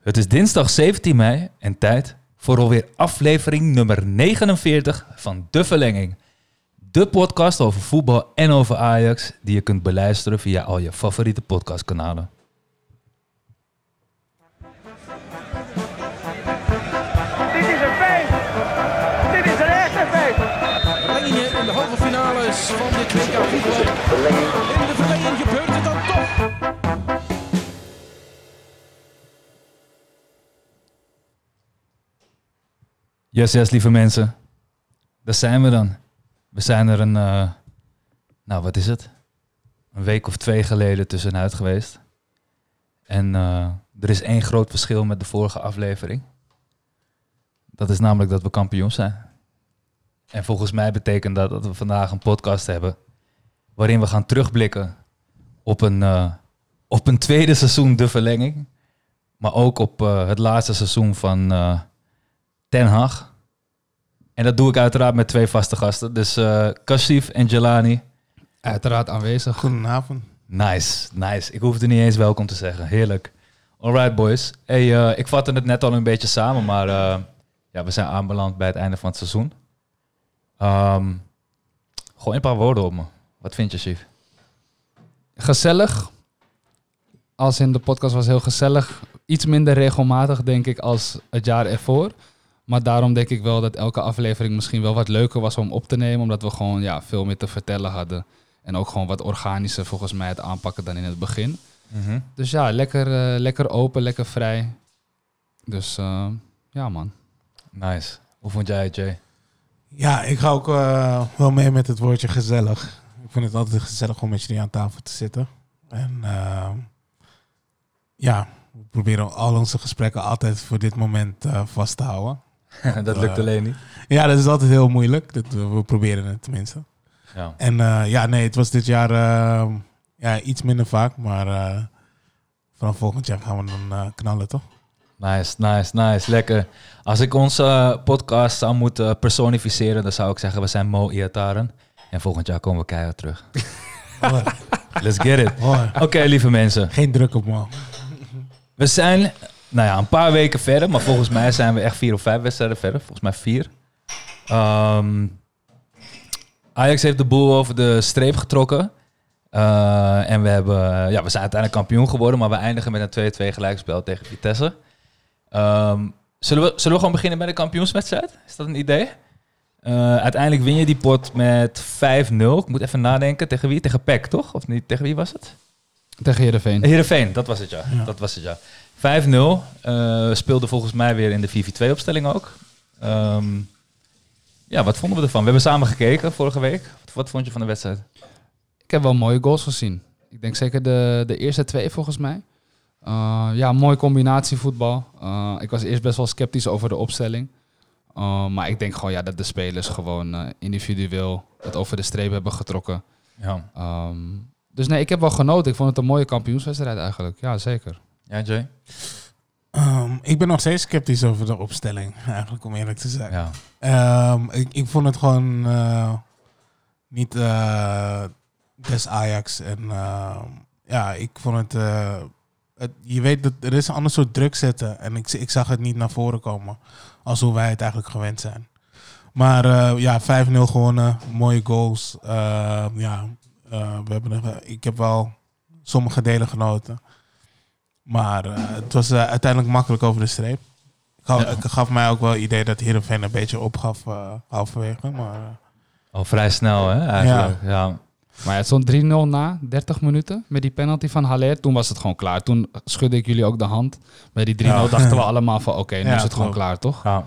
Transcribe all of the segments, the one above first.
Het is dinsdag 17 mei en tijd voor alweer aflevering nummer 49 van De Verlenging. De podcast over voetbal en over Ajax die je kunt beluisteren via al je favoriete podcastkanalen. Dit is een feest! Dit is een echte feest! Verlengingen in de halve finales van dit WK voetbal. In de Yes, yes, lieve mensen. Daar zijn we dan. We zijn er een, eh, nou wat is het? Een week of twee geleden tussenuit geweest. En eh, er is één groot verschil met de vorige aflevering. Dat is namelijk dat we kampioen zijn. En volgens mij betekent dat dat we vandaag een podcast hebben waarin we gaan terugblikken op een, eh, op een tweede seizoen de verlenging. Maar ook op het laatste seizoen van Ten Hag. En dat doe ik uiteraard met twee vaste gasten. Dus eh Kashif en Jelani. Uiteraard aanwezig. Goedenavond. Nice, nice. Ik hoefde niet eens welkom te zeggen. Heerlijk. Alright boys. Hey, eh, ik vatte het net al een beetje samen, maar eh, ja, we zijn aanbeland bij het einde van het seizoen. Ehm gooi een paar woorden op me. Wat vind je, Chief? Gezellig. Als in de podcast was heel gezellig. Iets minder regelmatig, denk ik, als het jaar ervoor. Maar daarom denk ik wel dat elke aflevering misschien wel wat leuker was om op te nemen. Omdat we gewoon ja, veel meer te vertellen hadden. En ook gewoon wat organischer volgens mij het aanpakken dan in het begin. Dus ja, lekker, eh, lekker open, lekker vrij. Dus eh, ja, man. Nice. Hoe vond jij het, Jay? Ja, ik ga ook eh, wel mee met het woordje gezellig. Ik vind het altijd gezellig om met jullie aan tafel te zitten. En ja, we proberen al onze gesprekken altijd voor dit moment eh, vast te houden. dat lukt eh, alleen niet. Ja, dat is altijd heel moeilijk. Dat, we proberen het tenminste. Ja. En eh, ja, nee, het was dit jaar eh, ja, iets minder vaak. Maar eh, vanaf volgend jaar gaan we dan knallen, toch? Nice, nice, nice. Lekker. Als ik onze podcast zou moeten personificeren, dan zou ik zeggen, we zijn Mo Iataren. En volgend jaar komen we keihard terug. Let's get it. Oké, lieve mensen. Geen druk op me. We zijn, nou ja, een paar weken verder, maar volgens mij zijn we echt vier of vijf wedstrijden verder. Volgens mij vier. Ehm, Ajax heeft de boel over de streep getrokken. Eh, en we, hebben, ja, we zijn uiteindelijk kampioen geworden, maar we eindigen met een 2-2 gelijkspel tegen Vitesse. Ehm, zullen, we, zullen we gewoon beginnen bij de kampioenswedstrijd? Is dat een idee? Eh, uiteindelijk win je die pot met 5-0. Ik moet even nadenken. Tegen wie? Tegen PEC, toch? Of niet? Tegen wie was het? Tegen Heerenveen. Heerenveen, dat was het ja. Ja. Dat was het ja. 5-0. eh, speelde volgens mij weer in de 4-4-2-opstelling ook. Ehm, ja, wat vonden we ervan? We hebben samen gekeken vorige week. Wat, wat vond je van de wedstrijd? Ik heb wel mooie goals gezien. Ik denk zeker de, de eerste twee volgens mij. Uh, ja, mooi combinatievoetbal. Uh, ik was eerst best wel sceptisch over de opstelling. Uh, maar ik denk gewoon ja, dat de spelers gewoon individueel het over de streep hebben getrokken. Ja, Um, dus nee, ik heb wel genoten. Ik vond het een mooie kampioenswedstrijd eigenlijk. Ja, zeker. Ja Jay? Ehm, ik ben nog steeds sceptisch over de opstelling, eigenlijk om eerlijk te zijn. Ja. Ehm, ik, ik vond het gewoon eh, niet eh, des Ajax. En ehm, ja, ik vond het, eh, het... Je weet, dat er is een ander soort druk zetten. En ik, ik zag het niet naar voren komen. Als hoe wij het eigenlijk gewend zijn. Maar ja, 5-0 gewonnen. Mooie goals. Ja, we hebben ik heb wel sommige delen genoten. Maar eh, het was eh, uiteindelijk makkelijk over de streep. Ik gaf, Ja. ik gaf mij ook wel het idee dat Heerenveen een beetje opgaf uh, halverwege. Maar Al vrij snel, hè, eigenlijk. Ja. Maar ja, het stond 3-0 na 30 minuten met die penalty van Haller. Toen was het gewoon klaar. Toen schudde ik jullie ook de hand. Bij die 3-0 Ja. dachten we allemaal van oké, nu Ja, is het gewoon klaar, toch? Ja.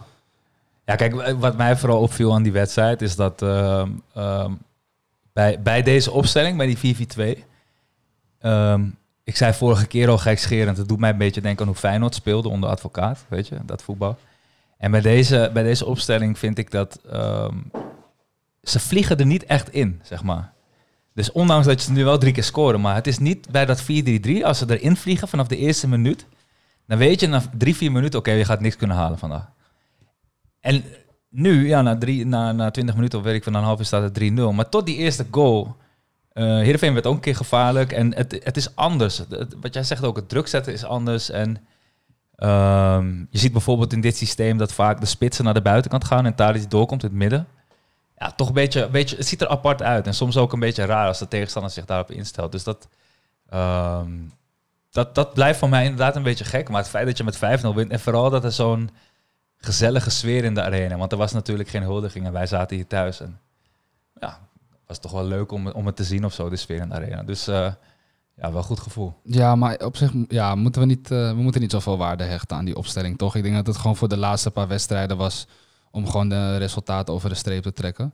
ja, kijk, wat mij vooral opviel aan die wedstrijd is dat ehm, ehm, bij, bij deze opstelling, bij die 4-4-2, ehm, ik zei vorige keer al gekscherend, het doet mij een beetje denken aan hoe Feyenoord speelde onder advocaat, weet je, dat voetbal. En bij deze, bij deze opstelling vind ik dat ehm, ze vliegen er niet echt in, zeg maar. Dus ondanks dat ze nu wel drie keer scoren, maar het is niet bij dat 4-3-3, als ze erin vliegen vanaf de eerste minuut, dan weet je na drie, vier minuten, oké, je gaat niks kunnen halen vandaag. En nu, ja, na, drie, na, na 20 minuten of weet ik van een half uur staat het 3-0. Maar tot die eerste goal, eh Heerenveen werd ook een keer gevaarlijk. En het, het is anders. Wat jij zegt ook, het druk zetten is anders. En Ehm, je ziet bijvoorbeeld in dit systeem dat vaak de spitsen naar de buitenkant gaan en Tadic doorkomt in het midden. Ja, toch een beetje, beetje, het ziet er apart uit. En soms ook een beetje raar als de tegenstander zich daarop instelt. Dus dat, ehm, dat, dat blijft voor mij inderdaad een beetje gek. Maar het feit dat je met 5-0 wint en vooral dat er zo'n gezellige sfeer in de arena. Want er was natuurlijk geen huldiging en wij zaten hier thuis. En ja, was toch wel leuk om, om het te zien of zo, de sfeer in de arena. Dus eh, ja, wel goed gevoel. Ja, maar op zich ja, moeten we, niet, eh, we moeten niet zoveel waarde hechten aan die opstelling, toch? Ik denk dat het gewoon voor de laatste paar wedstrijden was om gewoon de resultaten over de streep te trekken.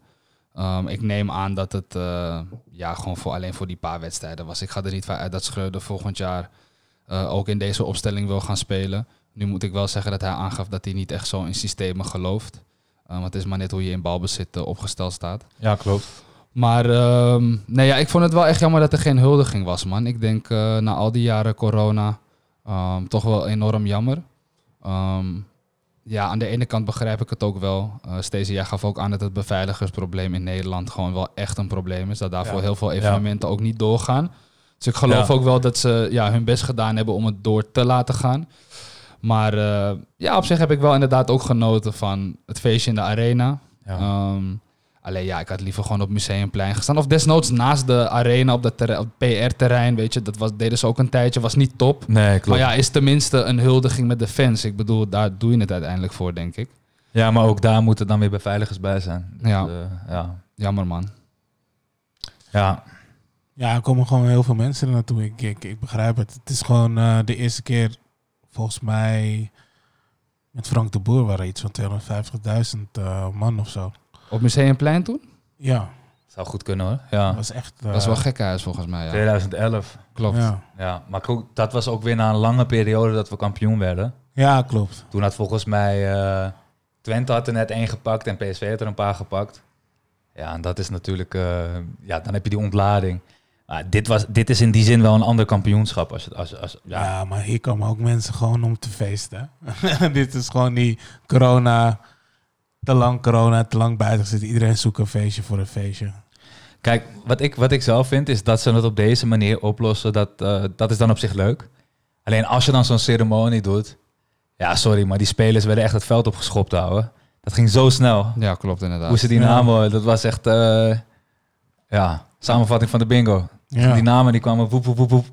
Ehm, ik neem aan dat het eh, ja, gewoon voor, alleen voor die paar wedstrijden was. Ik ga er niet van uit dat Schreuder volgend jaar eh, ook in deze opstelling wil gaan spelen. Nu moet ik wel zeggen dat hij aangaf dat hij niet echt zo in systemen gelooft. Uh, want het is maar net hoe je in balbezit uh, opgesteld staat. Ja, klopt. Maar uh, nee, ja, ik vond het wel echt jammer dat er geen huldiging was, man. Ik denk uh, na al die jaren corona um, toch wel enorm jammer. Um, ja, aan de ene kant begrijp ik het ook wel. Uh, Stacey, jij gaf ook aan dat het beveiligersprobleem in Nederland gewoon wel echt een probleem is. Dat daarvoor ja. heel veel evenementen ja. ook niet doorgaan. Dus ik geloof ja. ook wel dat ze ja, hun best gedaan hebben om het door te laten gaan. Maar uh, ja, op zich heb ik wel inderdaad ook genoten van het feestje in de arena. Ja. Um, alleen ja, ik had liever gewoon op Museumplein gestaan. Of desnoods naast de arena op, op het PR-terrein, weet je. Dat was, deden ze ook een tijdje, was niet top. Nee, klopt. Maar ja, is tenminste een huldiging met de fans. Ik bedoel, daar doe je het uiteindelijk voor, denk ik. Ja, maar ook daar moeten dan weer beveiligers bij zijn. Dus, ja. Uh, ja. Jammer, man. Ja. Ja, er komen gewoon heel veel mensen er naartoe. Ik, ik, ik begrijp het. Het is gewoon uh, de eerste keer, volgens mij, met Frank de Boer waren iets van 250.000 uh, man of zo. Op Museumplein toen? Ja. Zou goed kunnen hoor. Ja. Dat was echt... Dat was wel gek huis volgens mij. Ja. 2011. Klopt. Ja. ja, maar dat was ook weer na een lange periode dat we kampioen werden. Ja, klopt. Toen had volgens mij uh, Twente had er net één gepakt en PSV had er een paar gepakt. Ja, en dat is natuurlijk... Uh, ja, dan heb je die ontlading. Maar dit, was, dit is in die zin wel een ander kampioenschap. Als, als, als, ja. ja, maar hier komen ook mensen gewoon om te feesten. dit is gewoon die corona te lang corona, te lang buiten zitten. Iedereen zoekt een feestje voor een feestje. Kijk, wat ik, wat ik zelf vind is dat ze het op deze manier oplossen. Dat, uh, dat is dan op zich leuk. Alleen als je dan zo'n ceremonie doet. Ja, sorry, maar die spelers werden echt het veld opgeschopt houden. Dat ging zo snel. Ja, klopt inderdaad. Hoe ze die namen, ja. dat was echt... Uh, ja, samenvatting van de bingo. Ja. Die namen die kwamen woep, woep, woep, woep.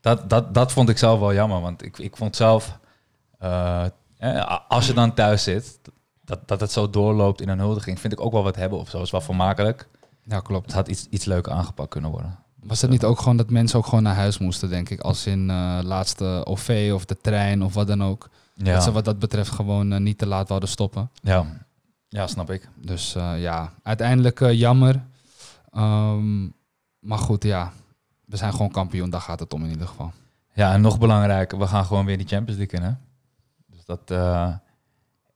Dat, dat, dat vond ik zelf wel jammer. Want ik, ik vond zelf... Uh, als je dan thuis zit, dat, dat het zo doorloopt in een huldiging, vind ik ook wel wat hebben of zo. is wel vermakelijk. Ja, klopt. Het had iets, iets leuker aangepakt kunnen worden. Was het niet ook gewoon dat mensen ook gewoon naar huis moesten, denk ik? Als in uh, laatste OV of de trein of wat dan ook. Ja. Dat ze wat dat betreft gewoon uh, niet te laat wilden stoppen. Ja, ja snap ik. Dus uh, ja, uiteindelijk jammer. Um, maar goed, ja. We zijn gewoon kampioen, daar gaat het om in ieder geval. Ja, en nog belangrijker, we gaan gewoon weer die Champions League in, hè? Dus dat...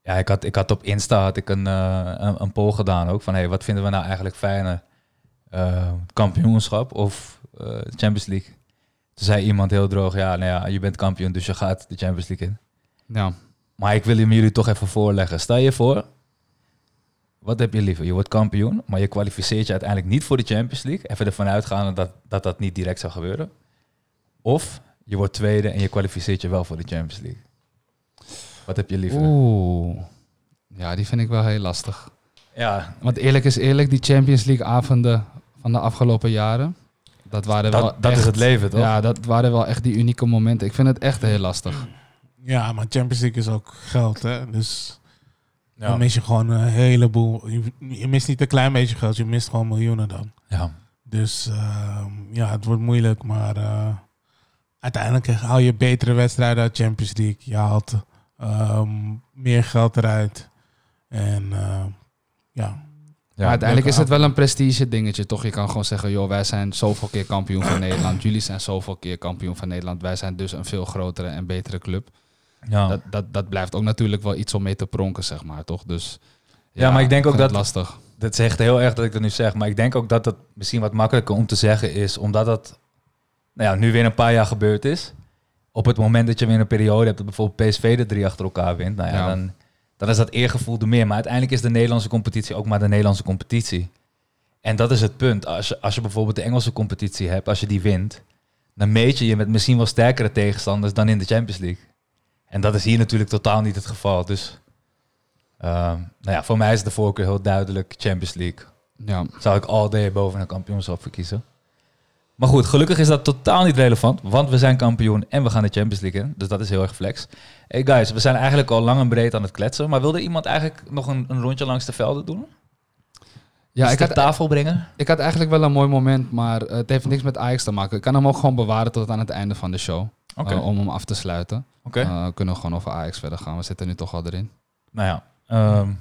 Ja, ik had, ik had op Insta had ik een, uh, een, een, poll gedaan ook van hey, wat vinden we nou eigenlijk fijner? Uh, kampioenschap of uh, Champions League? Toen zei iemand heel droog, ja, nou ja, je bent kampioen, dus je gaat de Champions League in. Ja. Maar ik wil hem jullie toch even voorleggen. Stel je voor, wat heb je liever? Je wordt kampioen, maar je kwalificeert je uiteindelijk niet voor de Champions League. Even ervan uitgaan dat dat, dat niet direct zou gebeuren. Of je wordt tweede en je kwalificeert je wel voor de Champions League. Wat heb je liever? Oeh. Ja, die vind ik wel heel lastig. Ja. Want eerlijk is eerlijk, die Champions League avonden van de afgelopen jaren. Dat waren dat, wel dat echt, is het leven, toch? Ja, dat waren wel echt die unieke momenten. Ik vind het echt heel lastig. Ja, maar Champions League is ook geld, hè? Dus ja. dan mis je gewoon een heleboel. Je, je, mist niet een klein beetje geld, je mist gewoon miljoenen dan. Ja. Dus uh, ja, het wordt moeilijk, maar uh, uiteindelijk haal je betere wedstrijden uit Champions League. Je haalt um, meer geld eruit. En uh, ja. Ja, maar uiteindelijk is het wel een prestige dingetje, toch? Je kan gewoon zeggen, joh, wij zijn zoveel keer kampioen van Nederland. Jullie zijn zoveel keer kampioen van Nederland. Wij zijn dus een veel grotere en betere club. Ja. Dat, dat, dat blijft ook natuurlijk wel iets om mee te pronken, zeg maar, toch? Dus ja, ja maar ik denk ook dat... lastig. Dat zegt heel erg dat ik dat nu zeg. Maar ik denk ook dat het misschien wat makkelijker om te zeggen is, omdat dat nou ja, nu weer een paar jaar gebeurd is op het moment dat je weer een periode hebt dat bijvoorbeeld PSV de drie achter elkaar wint, nou ja, ja. Dan, dan is dat eergevoel er meer. Maar uiteindelijk is de Nederlandse competitie ook maar de Nederlandse competitie. En dat is het punt. Als je, als je bijvoorbeeld de Engelse competitie hebt, als je die wint, dan meet je je met misschien wel sterkere tegenstanders dan in de Champions League. En dat is hier natuurlijk totaal niet het geval. Dus ehm, nou ja, voor mij is de voorkeur heel duidelijk Champions League. Ja. Zou ik all day boven een kampioenschap verkiezen. Maar goed, gelukkig is dat totaal niet relevant, want we zijn kampioen en we gaan de Champions League in. Dus dat is heel erg flex. Hey guys, we zijn eigenlijk al lang en breed aan het kletsen, maar wilde iemand eigenlijk nog een, een rondje langs de velden doen? Ja, Iets ik had, tafel brengen? ik had eigenlijk wel een mooi moment, maar eh, het heeft niks met Ajax te maken. Ik kan hem ook gewoon bewaren tot aan het einde van de show. Eh, om hem af te sluiten. Oké. Eh, kunnen we gewoon over Ajax verder gaan. We zitten nu toch al erin. Nou ja, ehm,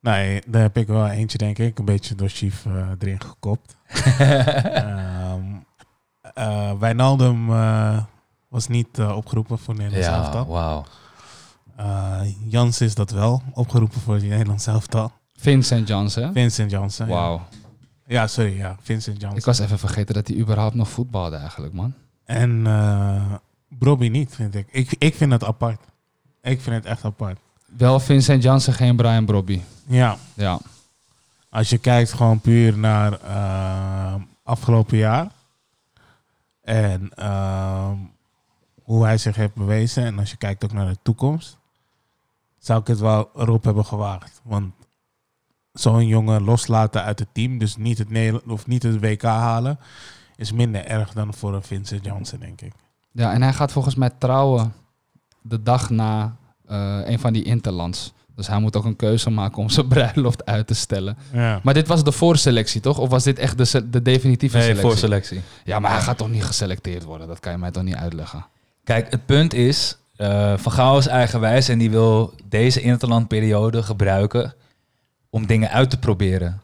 Nee, daar heb ik wel eentje, denk ik. Een beetje door Chief eh, erin gekopt. Ehm eh, Wijnaldum eh, was niet opgeroepen voor Nederland ja, elftal. wauw. Eh, Jans is dat wel opgeroepen voor het Nederlands elftal. Vincent Janssen. hè? Vincent Jansen. ja. Wauw. Ja, sorry, ja. Vincent Jansen. Ik was even vergeten dat hij überhaupt nog voetbalde eigenlijk, man. En eh Brobby niet, vind ik. ik. Ik vind het apart. Ik vind het echt apart. Wel Vincent Janssen, geen Brian Brobby. Ja, Ja. als je kijkt gewoon puur naar eh, afgelopen jaar. En eh, hoe hij zich heeft bewezen. En als je kijkt ook naar de toekomst. Zou ik het wel erop hebben gewaagd. Want zo'n jongen loslaten uit het team. Dus niet het, Nederland, of niet het WK halen. Is minder erg dan voor een Vincent Janssen, denk ik. Ja, en hij gaat volgens mij trouwen de dag na eh, een van die interlands. Dus hij moet ook een keuze maken om zijn bruiloft uit te stellen. Ja. Maar dit was de voorselectie, toch? Of was dit echt de, de definitieve Nee, selectie? voor selectie. Ja, maar hij gaat toch niet geselecteerd worden? Dat kan je mij toch niet uitleggen? Kijk, het punt is, eh, Van Gaal is eigenwijs en die wil deze interlandperiode gebruiken om dingen uit te proberen.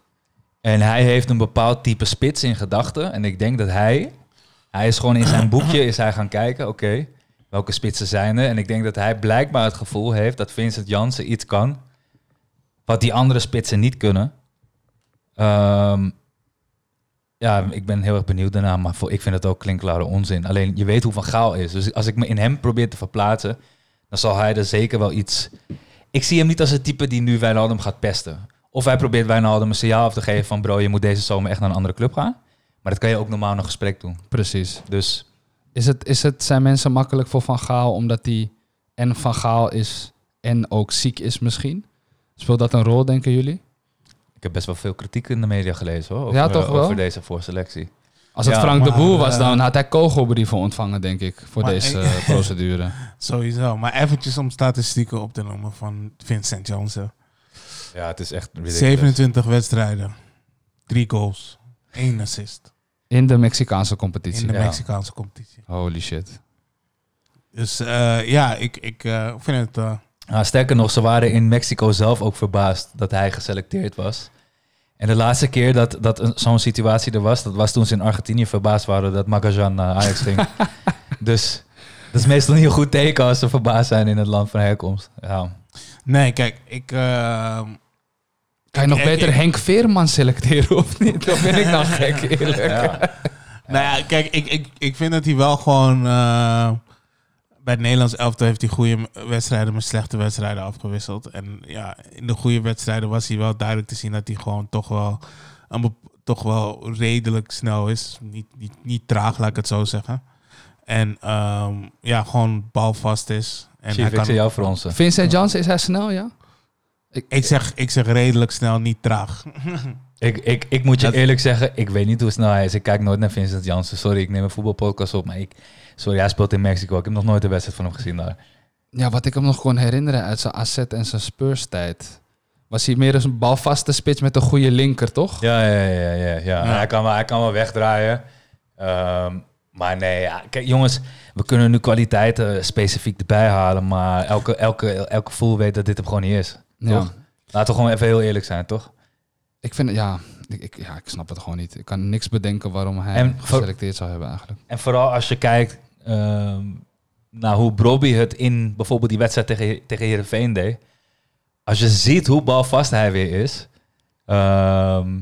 En hij heeft een bepaald type spits in gedachten. En ik denk dat hij, hij is gewoon in zijn boekje is hij gaan kijken, oké, welke spitsen zijn er? En ik denk dat hij blijkbaar het gevoel heeft dat Vincent Jansen iets kan wat die andere spitsen niet kunnen. Ehm, ja, ik ben heel erg benieuwd daarna, maar voor, ik vind het ook klinkklare onzin. Alleen, je weet hoe Van Gaal is. Dus als ik me in hem probeer te verplaatsen, dan zal hij er zeker wel iets... Ik zie hem niet als het type die nu Wijnaldum gaat pesten. Of hij probeert Wijnaldum een signaal af te geven van... bro, je moet deze zomer echt naar een andere club gaan. Maar dat kan je ook normaal in een gesprek doen. Precies. Dus Is het, is het, zijn mensen makkelijk voor Van Gaal omdat hij en Van Gaal is en ook ziek is misschien? Speelt dat een rol, denken jullie? ik heb best wel veel kritiek in de media gelezen hoor. Over, Ja, toch wel? over deze voorselectie. Als het Ja, Frank de Boer was, eh, dan had hij kogelbrieven ontvangen, denk ik, voor Maar deze procedure. Sowieso. Maar eventjes om statistieken op te noemen van Vincent Janssen. Ja, het is echt ridiculous. 27 wedstrijden. 3 goals. 1 assist. In de Mexicaanse competitie. In de Ja. Mexicaanse competitie. Holy shit. Dus eh, ja, ik, ik eh, vind het... eh, Nou, sterker nog, ze waren in Mexico zelf ook verbaasd dat hij geselecteerd was. En de laatste keer dat, dat een- zo'n situatie er was, dat was toen ze in Argentinië verbaasd waren dat Magajan naar Ajax ging. dus dat is meestal niet een goed teken als ze verbaasd zijn in het land van herkomst. Ja. nee, kijk, ik... Kan je nog ik- beter ik- Henk Veerman selecteren of niet? Of ben ik nou gek, eerlijk? Ja. Nou ja, kijk, ik, ik, ik vind dat hij wel gewoon... eh, bij het Nederlands elftal heeft hij goede wedstrijden met slechte wedstrijden afgewisseld. En ja, in de goede wedstrijden was hij wel duidelijk te zien dat hij gewoon toch wel, een toch wel redelijk snel is. Niet, niet, niet traag, laat ik het zo zeggen. En ehm, ja, gewoon balvast is. En Chief, ik zie jou fronsen. Vincent Janssen, is hij snel, ja? Ik zeg, ik zeg redelijk snel, niet traag. Ik, ik, ik moet je Dat- eerlijk zeggen, ik weet niet hoe snel hij is. Ik kijk nooit naar Vincent Janssen. Sorry, ik neem een voetbalpodcast op, maar ik... Sorry, hij speelt in Mexico. Ik heb nog nooit een wedstrijd van hem gezien daar. Ja, wat ik hem nog kon herinneren uit zijn AZ en zijn Spurs-tijd... was hij meer een balvaste spits met een goede linker, toch? Ja, ja, ja, ja. ja. Ja. Hij, kan wel, hij kan wel wegdraaien. Ehm, maar nee, ja. kijk jongens, we kunnen nu kwaliteiten specifiek erbij halen, maar elke, elke, elke voel weet dat dit hem gewoon niet is. Ja. Toch? Laten we gewoon even heel eerlijk zijn, toch? Ik vind, ja ik, ja, ik snap het gewoon niet. Ik kan niks bedenken waarom hij En geselecteerd zou hebben eigenlijk. En vooral als je kijkt ehm, naar hoe Brobby het in bijvoorbeeld die wedstrijd tegen, tegen Heerenveen deed. Als je ziet hoe balvast hij weer is. ehm,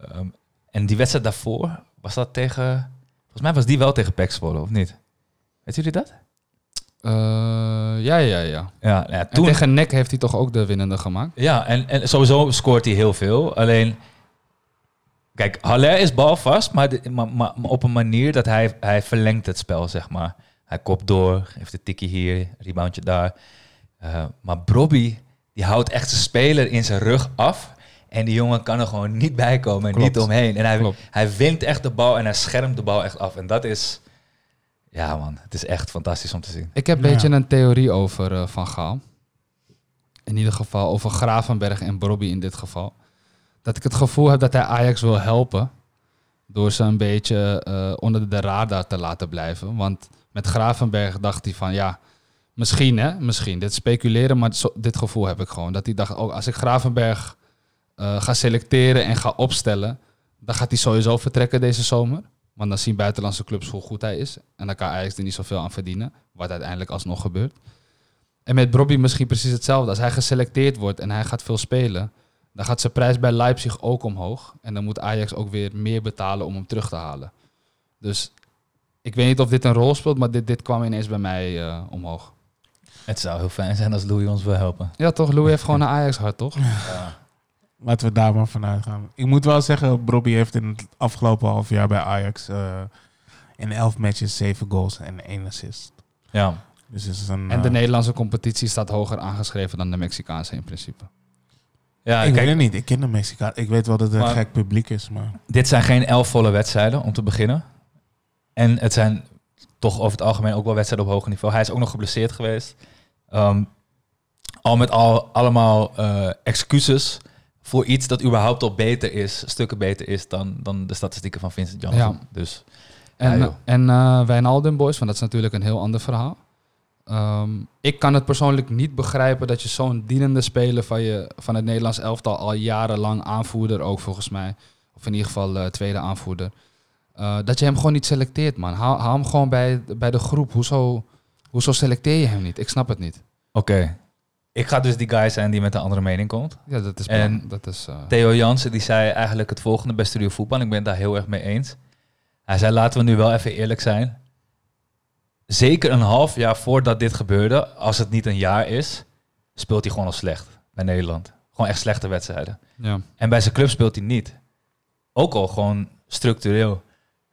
ehm, en die wedstrijd daarvoor, was dat tegen... Volgens mij was die wel tegen Zwolle, of niet? Weet jullie dat? Eh, ja, ja, ja. Ja, ja En tegen NEC heeft hij toch ook de winnende gemaakt? Ja, en, en sowieso scoort hij heel veel. Alleen, kijk, Haller is balvast, maar, de- maar, maar, maar op een manier dat hij, hij verlengt het spel, zeg maar. Hij kopt door, geeft een tikkie hier, reboundje daar. Eh, maar Bobby, die houdt echt zijn speler in zijn rug af. En die jongen kan er gewoon niet bij komen en Klopt. niet omheen. En hij, Klopt. hij wint echt de bal en hij schermt de bal echt af. En dat is, ja man, het is echt fantastisch om te zien. Ik heb een Ja. beetje een theorie over eh, Van Gaal. In ieder geval over Gravenberg en Bobby in dit geval. Dat ik het gevoel heb dat hij Ajax wil helpen. Door ze een beetje eh, onder de radar te laten blijven. Want met Gravenberg dacht hij van ja, misschien hè, misschien. Dit speculeren, maar zo- dit gevoel heb ik gewoon. Dat hij dacht, ook als ik Gravenberg eh, ga selecteren en ga opstellen, dan gaat hij sowieso vertrekken deze zomer. Want dan zien buitenlandse clubs hoe goed hij is. En dan kan Ajax er niet zoveel aan verdienen. Wat uiteindelijk alsnog gebeurt. En met Bobby misschien precies hetzelfde. Als hij geselecteerd wordt en hij gaat veel spelen, dan gaat zijn prijs bij Leipzig ook omhoog. En dan moet Ajax ook weer meer betalen om hem terug te halen. Dus ik weet niet of dit een rol speelt, maar dit, dit kwam ineens bij mij eh, omhoog. Het zou heel fijn zijn als Louis ons wil helpen. Ja, toch? Louis heeft gewoon een Ajax-hart, toch? Laten we daar maar vanuit gaan. Ik moet wel zeggen, Bobby heeft in het afgelopen half jaar bij Ajax eh, in elf matches zeven goals en één assist. Ja, Dus is een. En de eh, Nederlandse competitie staat hoger aangeschreven dan de Mexicaanse in principe. ja ik weet kijk, het niet. Ik ken de Mexicaan. Ik weet wel dat het een gek publiek is, maar dit zijn geen elf volle wedstrijden om te beginnen. En het zijn toch over het algemeen ook wel wedstrijden op hoger niveau. Hij is ook nog geblesseerd geweest. Ehm, al met al allemaal eh, excuses voor iets dat überhaupt al beter is, stukken beter is dan, dan de statistieken van Vincent Janssen. Ja. Dus En, Ja, en eh Wijnaldum Boys, want dat is natuurlijk een heel ander verhaal. Ehm, ik kan het persoonlijk niet begrijpen dat je zo'n dienende speler van, je, van het Nederlands elftal al jarenlang aanvoerder, ook volgens mij, of in ieder geval eh, tweede aanvoerder, eh, dat je hem gewoon niet selecteert, man. Haal, haal hem gewoon bij, bij de groep. Hoezo, hoezo selecteer je hem niet? Ik snap het niet. oké. Ik ga dus die guy zijn die met een andere mening komt. Ja, dat is... En- dat is eh, Theo Jansen die zei eigenlijk het volgende bij Studio Voetbal. Ik ben het daar heel erg mee eens. Hij zei, laten we nu wel even eerlijk zijn. Zeker een half jaar voordat dit gebeurde, als het niet een jaar is, speelt hij gewoon al slecht bij Nederland. Gewoon echt slechte wedstrijden. ja. En bij zijn club speelt hij niet. Ook al gewoon structureel.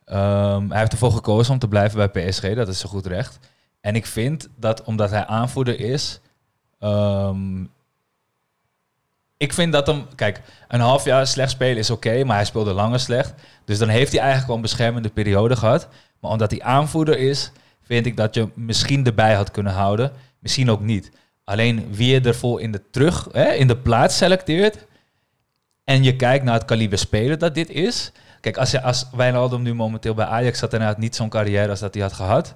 Ehm, hij heeft ervoor gekozen om te blijven bij PSG. Dat is zo goed recht. En ik vind dat omdat hij aanvoerder is. Ehm, ik vind dat hem. Kijk, een half jaar slecht spelen is oké. maar hij speelde langer slecht. Dus dan heeft hij eigenlijk wel een beschermende periode gehad. Maar omdat hij aanvoerder is. vind ik dat je misschien erbij had kunnen houden. Misschien ook niet. Alleen wie je ervoor in de terug, hè, in de plaats selecteert. En je kijkt naar het kaliber speler dat dit is. Kijk, als, je, als Wijnaldum nu momenteel bij Ajax had en hij had niet zo'n carrière als dat hij had gehad,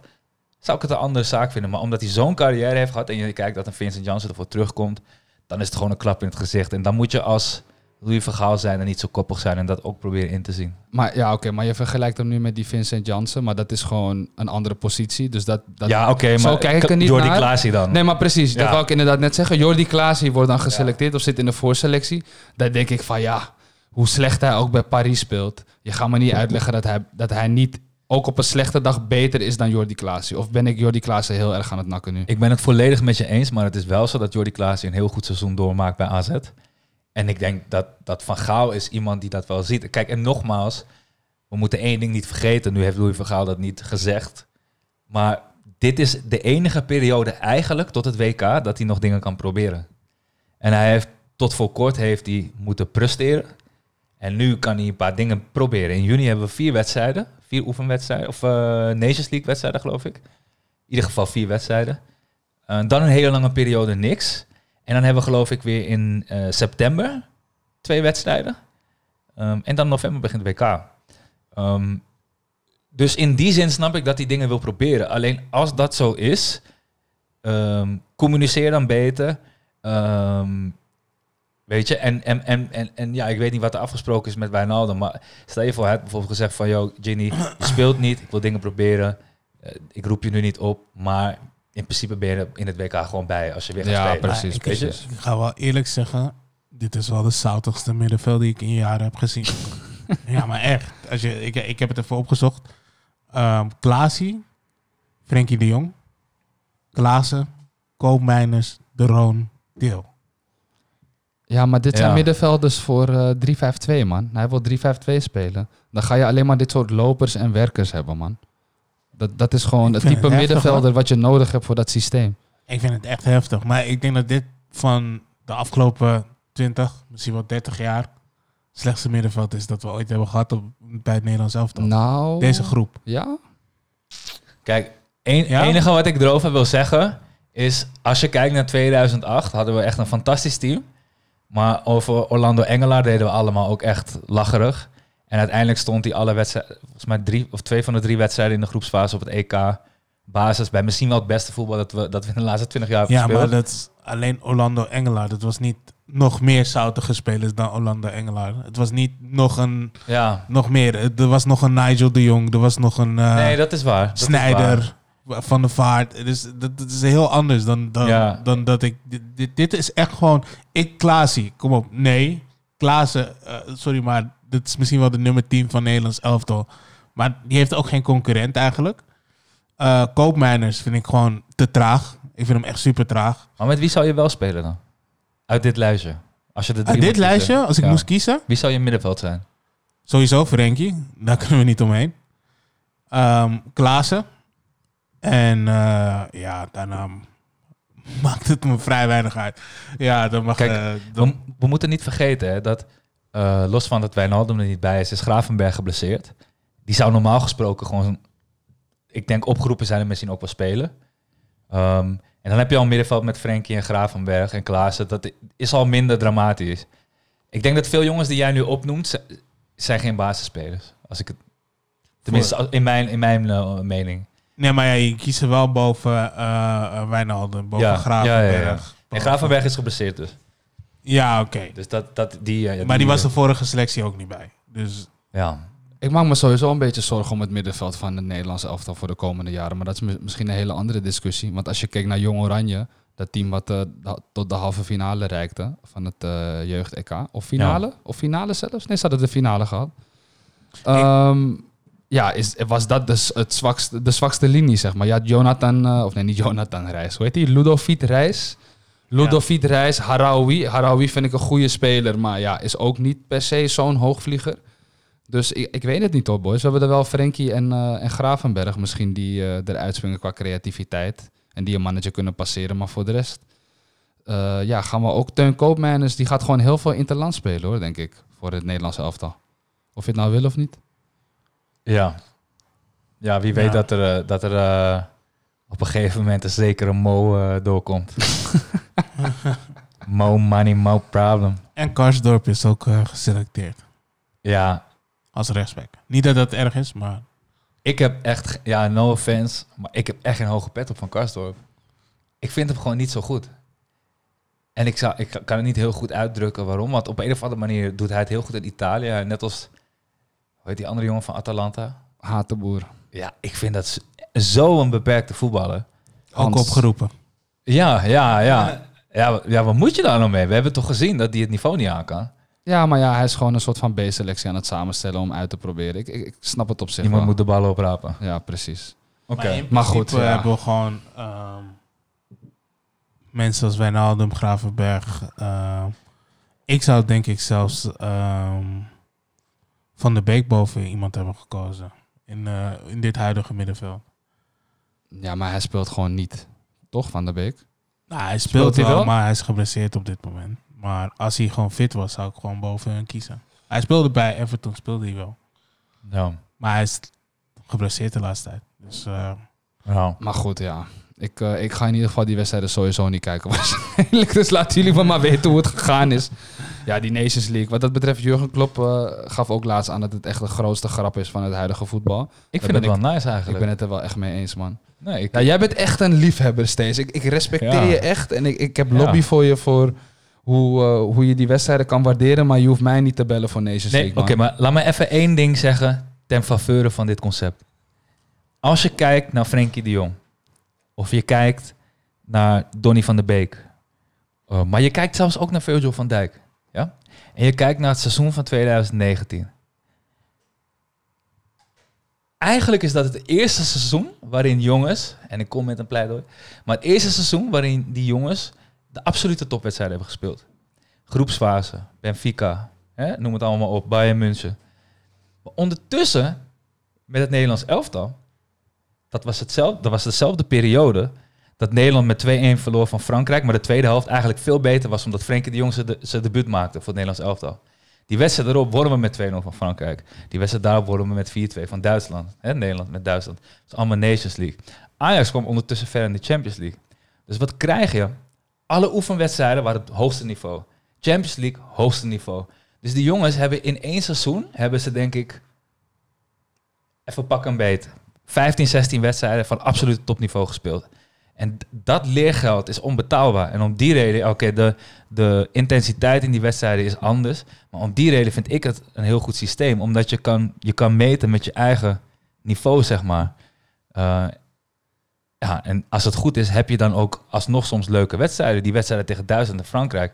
zou ik het een andere zaak vinden. Maar omdat hij zo'n carrière heeft gehad en je kijkt dat een Vincent Janssen ervoor terugkomt, dan is het gewoon een klap in het gezicht. En dan moet je als Louis Vergaal zijn en niet zo koppig zijn en dat ook proberen in te zien. Maar ja, oké, maar je vergelijkt hem nu met die Vincent Jansen, maar dat is gewoon een andere positie. Dus dat, dat ja, oké, maar kijk ik er niet Jordi naar. Klaasie dan. Nee, maar precies. Dat wou ik inderdaad net zeggen. Jordi Klaasie wordt dan geselecteerd of zit in de voorselectie. Daar denk ik van ja, hoe slecht hij ook bij Paris speelt. Je gaat me niet uitleggen dat hij, dat hij niet ook op een slechte dag beter is dan Jordi Klaasie. Of ben ik Jordi Klaasie heel erg aan het nakken nu? Ik ben het volledig met je eens, maar het is wel zo dat Jordi Klaasie een heel goed seizoen doormaakt bij AZ. En ik denk dat, dat Van Gaal is iemand die dat wel ziet. Kijk, en nogmaals, we moeten één ding niet vergeten. Nu heeft Louis van Gaal dat niet gezegd. Maar dit is de enige periode eigenlijk tot het WK dat hij nog dingen kan proberen. En hij heeft tot voor kort heeft hij moeten presteren. En nu kan hij een paar dingen proberen. In juni hebben we vier wedstrijden. Vier oefenwedstrijden. Of eh, Nations League wedstrijden, geloof ik. In ieder geval vier wedstrijden. Eh, dan een hele lange periode niks. En dan hebben we geloof ik weer in eh, september twee wedstrijden. Ehm, en dan november begint WK. Ehm, dus in die zin snap ik dat hij dingen wil proberen. Alleen als dat zo is, ehm, communiceer dan beter. Ehm, weet je, en, en, en, en, en ja, ik weet niet wat er afgesproken is met Wijnaldum. Maar stel je voor, hij had bijvoorbeeld gezegd van... Yo, Ginny, je speelt niet, ik wil dingen proberen. Eh, ik roep je nu niet op, maar in principe ben je er in het WK gewoon bij als je weer gaat Ja, spelen. precies, Maar ik, ga wel eerlijk zeggen, dit is wel de zoutigste middenveld die ik in jaren heb gezien. ja, maar echt. Als je, ik, ik heb het even opgezocht. Ehm Klaasie, Frenkie de Jong, Klaassen, Koopmeiners, De Roon, Deel. Ja, maar dit zijn Ja. middenvelders voor eh 3-5-2, man. Hij wil 3-5-2 spelen. Dan ga je alleen maar dit soort lopers en werkers hebben, man. Dat, dat is gewoon het type het heftig, middenvelder wat je nodig hebt voor dat systeem. Ik vind het echt heftig. Maar ik denk dat dit van de afgelopen 20, misschien wel 30 jaar... slechtste middenveld is dat we ooit hebben gehad op, bij het Nederlands elftal. Nou, Deze groep. Ja? Kijk, het Ja? enige wat ik erover wil zeggen is... als je kijkt naar 2008, hadden we echt een fantastisch team. Maar over Orlando Engelaar deden we allemaal ook echt lacherig. En uiteindelijk stond hij alle wedstrijden... volgens mij drie of twee van de drie wedstrijden in de groepsfase op het EK... basis bij misschien wel het beste voetbal dat we, dat we in de laatste 20 jaar hebben Ja, maar gespeeld. dat is alleen Orlando Engelaar. Dat was niet nog meer zoutige spelers dan Orlando Engelaar. Het was niet nog een... Ja, Nog meer. Er was nog een Nigel de Jong. Er was nog een... eh, nee, dat is waar. Dat is waar. Van de Vaart. Dus dat, dat is heel anders dan, dan, Ja. dan dat ik... Dit, dit, is echt gewoon... Ik, Klaasie, kom op. Nee, Klaassen, eh, sorry, maar dit is misschien wel de nummer 10 van Nederlands elftal. Maar die heeft ook geen concurrent eigenlijk. Eh Koopmijners vind ik gewoon te traag. Ik vind hem echt super traag. Maar met wie zou je wel spelen dan? Uit dit lijstje. Als je de Uit dit kiezen. lijstje, als ik Ja. moest kiezen, Wie zou je middenveld zijn? sowieso Frenkie. Daar kunnen we niet omheen. Klaassen. En eh, ja, daarna maakt het me vrij weinig uit. Ja, dan mag... Kijk, eh, dan, We, we moeten niet vergeten hè, dat, eh, los van dat Wijnaldum er niet bij is, is Gravenberg geblesseerd. Die zou normaal gesproken gewoon, ik denk opgeroepen zijn en misschien ook wel spelen. Ehm, en dan heb je al een middenveld met Frenkie en Gravenberg en Klaassen. Dat is al minder dramatisch. Ik denk dat veel jongens die jij nu opnoemt, zijn geen basisspelers. Als ik het, tenminste in mijn, in mijn mening. Nee, maar ja, je kiest er wel boven eh eh, Wijnaldum, boven Ja, Gravenberg. ja, ja, ja. En Gravenberg is geblesseerd dus. Ja, oké. Dus dat, dat, die, eh, Maar die was de vorige selectie ook niet bij. Dus Ja, Ik maak me sowieso een beetje zorgen om het middenveld van het Nederlandse elftal voor de komende jaren. Maar dat is mi- misschien een hele andere discussie. Want als je kijkt naar Jong Oranje, dat team wat tot de halve finale reikte van het eh, jeugd-EK. Of finale? Of finale zelfs? Nee, ze hadden de finale gehad. Ehm, ja, is, was dat dus het zwakste, de zwakste linie, zeg maar. Je had Jonathan, eh, of nee, niet Jonathan Reis. Hoe heet die? Ludovic Reis. Ludovic Reis, Haraoui. Haraoui vind ik een goede speler, maar ja, is ook niet per se zo'n hoogvlieger. Dus ik, ik weet het niet hoor, boys. We hebben er wel Frenkie en, eh, en Gravenberg misschien die eh eruit springen qua creativiteit. En die een mannetje kunnen passeren. Maar voor de rest ja, gaan we ook... Teun Koopmeiners, die gaat gewoon heel veel interland spelen hoor, denk ik. Voor het Nederlandse elftal. Of je het nou wil of niet. Ja. Ja, wie weet Ja. dat er, eh, dat er eh, op een gegeven moment een zekere Mo eh, doorkomt. mo money, mo problem. En Karsdorp is ook geselecteerd Ja, als rechtsback. Niet dat dat erg is, maar ik heb echt, ja, no offense, maar ik heb echt geen hoge pet op van Karsdorp. Ik vind hem gewoon niet zo goed. En ik, zou, ik kan het niet heel goed uitdrukken waarom, want op een of andere manier doet hij het heel goed in Italië. Net als, heet die andere jongen van Atalanta? Hatenboer. Ja, ik vind dat zo'n beperkte voetballer. ook Hans. opgeroepen. Ja, ja, ja. Ja, ja, wat moet je daar nou mee? We hebben toch gezien dat hij het niveau niet aan kan. Ja, maar ja, hij is gewoon een soort van B-selectie aan het samenstellen om uit te proberen. Ik, ik, ik snap het op zich Iemand wel. moet de ballen oprapen. Ja, precies. Oké. Maar, goed, ja. hebben we gewoon ehm, mensen als Wijnaldum, Gravenberg. ehm, ik zou denk ik zelfs ehm, Van de Beek boven iemand hebben gekozen. In, eh, in dit huidige middenveld. Ja, maar hij speelt gewoon niet. Toch, Van der Beek? Nou, hij speelt, Speelt hij wel, wel? maar hij is geblesseerd op dit moment. Maar als hij gewoon fit was, zou ik gewoon boven hem kiezen. Hij speelde bij Everton, speelde hij wel. Ja. Maar hij is geblesseerd de laatste tijd. Dus eh, Ja. Maar goed, ja. Ik, eh, ik ga in ieder geval die wedstrijden sowieso niet kijken waarschijnlijk. Dus laten jullie maar, maar weten hoe het gegaan is. Ja, die Nations League. Wat dat betreft, Jurgen Klopp eh, gaf ook laatst aan dat het echt de grootste grap is van het huidige voetbal. Ik Daar vind het wel nice Ik eigenlijk. ben het er wel echt mee eens, man. nee, ik, Ja, jij bent echt een liefhebber steeds. Ik, ik respecteer Ja. je echt. En ik, ik heb lobby voor je voor hoe, eh, hoe je die wedstrijden kan waarderen. Maar je hoeft mij niet te bellen voor Nations nee, League, oké, maar laat me even één ding zeggen ten faveur van dit concept. Als je kijkt naar Frenkie de Jong, of je kijkt naar Donny van der Beek, eh, maar je kijkt zelfs ook naar Virgil van Dijk, ja? En je kijkt naar het seizoen van 2019. Eigenlijk is dat het eerste seizoen waarin jongens, en ik kom met een pleidooi, maar het eerste seizoen waarin die jongens de absolute topwedstrijden hebben gespeeld. Groepsfase, Benfica, hè, noem het allemaal op, Bayern München. Ondertussen, met het Nederlands elftal, dat was, hetzelfde, dat was dezelfde periode dat Nederland met 2-1 verloor van Frankrijk, maar de tweede helft eigenlijk veel beter was, omdat Frenkie de Jong zijn de, zijn debuut maakte voor het Nederlands elftal. Die wedstrijd erop wonnen we met 2-0 van Frankrijk. Die wedstrijd daarop wonnen we met 4-2 van Duitsland. Nederland met Duitsland. Dat is allemaal Nations League. Ajax kwam ondertussen ver in de Champions League. Dus wat krijg je? Alle oefenwedstrijden waren het hoogste niveau. Champions League, hoogste niveau. Dus die jongens hebben in één seizoen, hebben ze denk ik, even pak een beet, 15, 16 wedstrijden van absoluut topniveau gespeeld. En dat leergeld is onbetaalbaar. En om die reden, oké, de, de intensiteit in die wedstrijden is anders. Maar om die reden vind ik het een heel goed systeem. Omdat je kan, je kan meten met je eigen niveau, zeg maar. Eh, ja, en als het goed is, heb je dan ook alsnog soms leuke wedstrijden. Die wedstrijden tegen Duitsland en Frankrijk.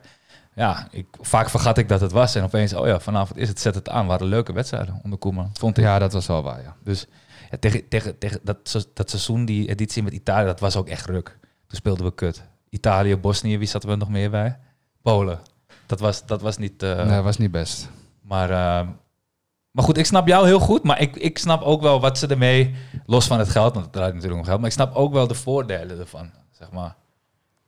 Ja, ik, vaak vergat ik dat het was. En opeens, oh ja, vanavond is het, zet het aan. Waren leuke wedstrijden onder Koeman, vond ik. Ja, dat was wel waar, ja. Dus ja, tegen, tegen, tegen dat, dat seizoen, die editie met Italië, dat was ook echt ruk. Toen speelden we kut. Italië, Bosnië, wie zaten we nog meer bij? Polen. Dat was, dat was niet... eh, nee, was niet best. Maar, eh, maar goed, ik snap jou heel goed. Maar ik, ik snap ook wel wat ze ermee, los van het geld, want het draait natuurlijk om geld. Maar ik snap ook wel de voordelen ervan, zeg maar.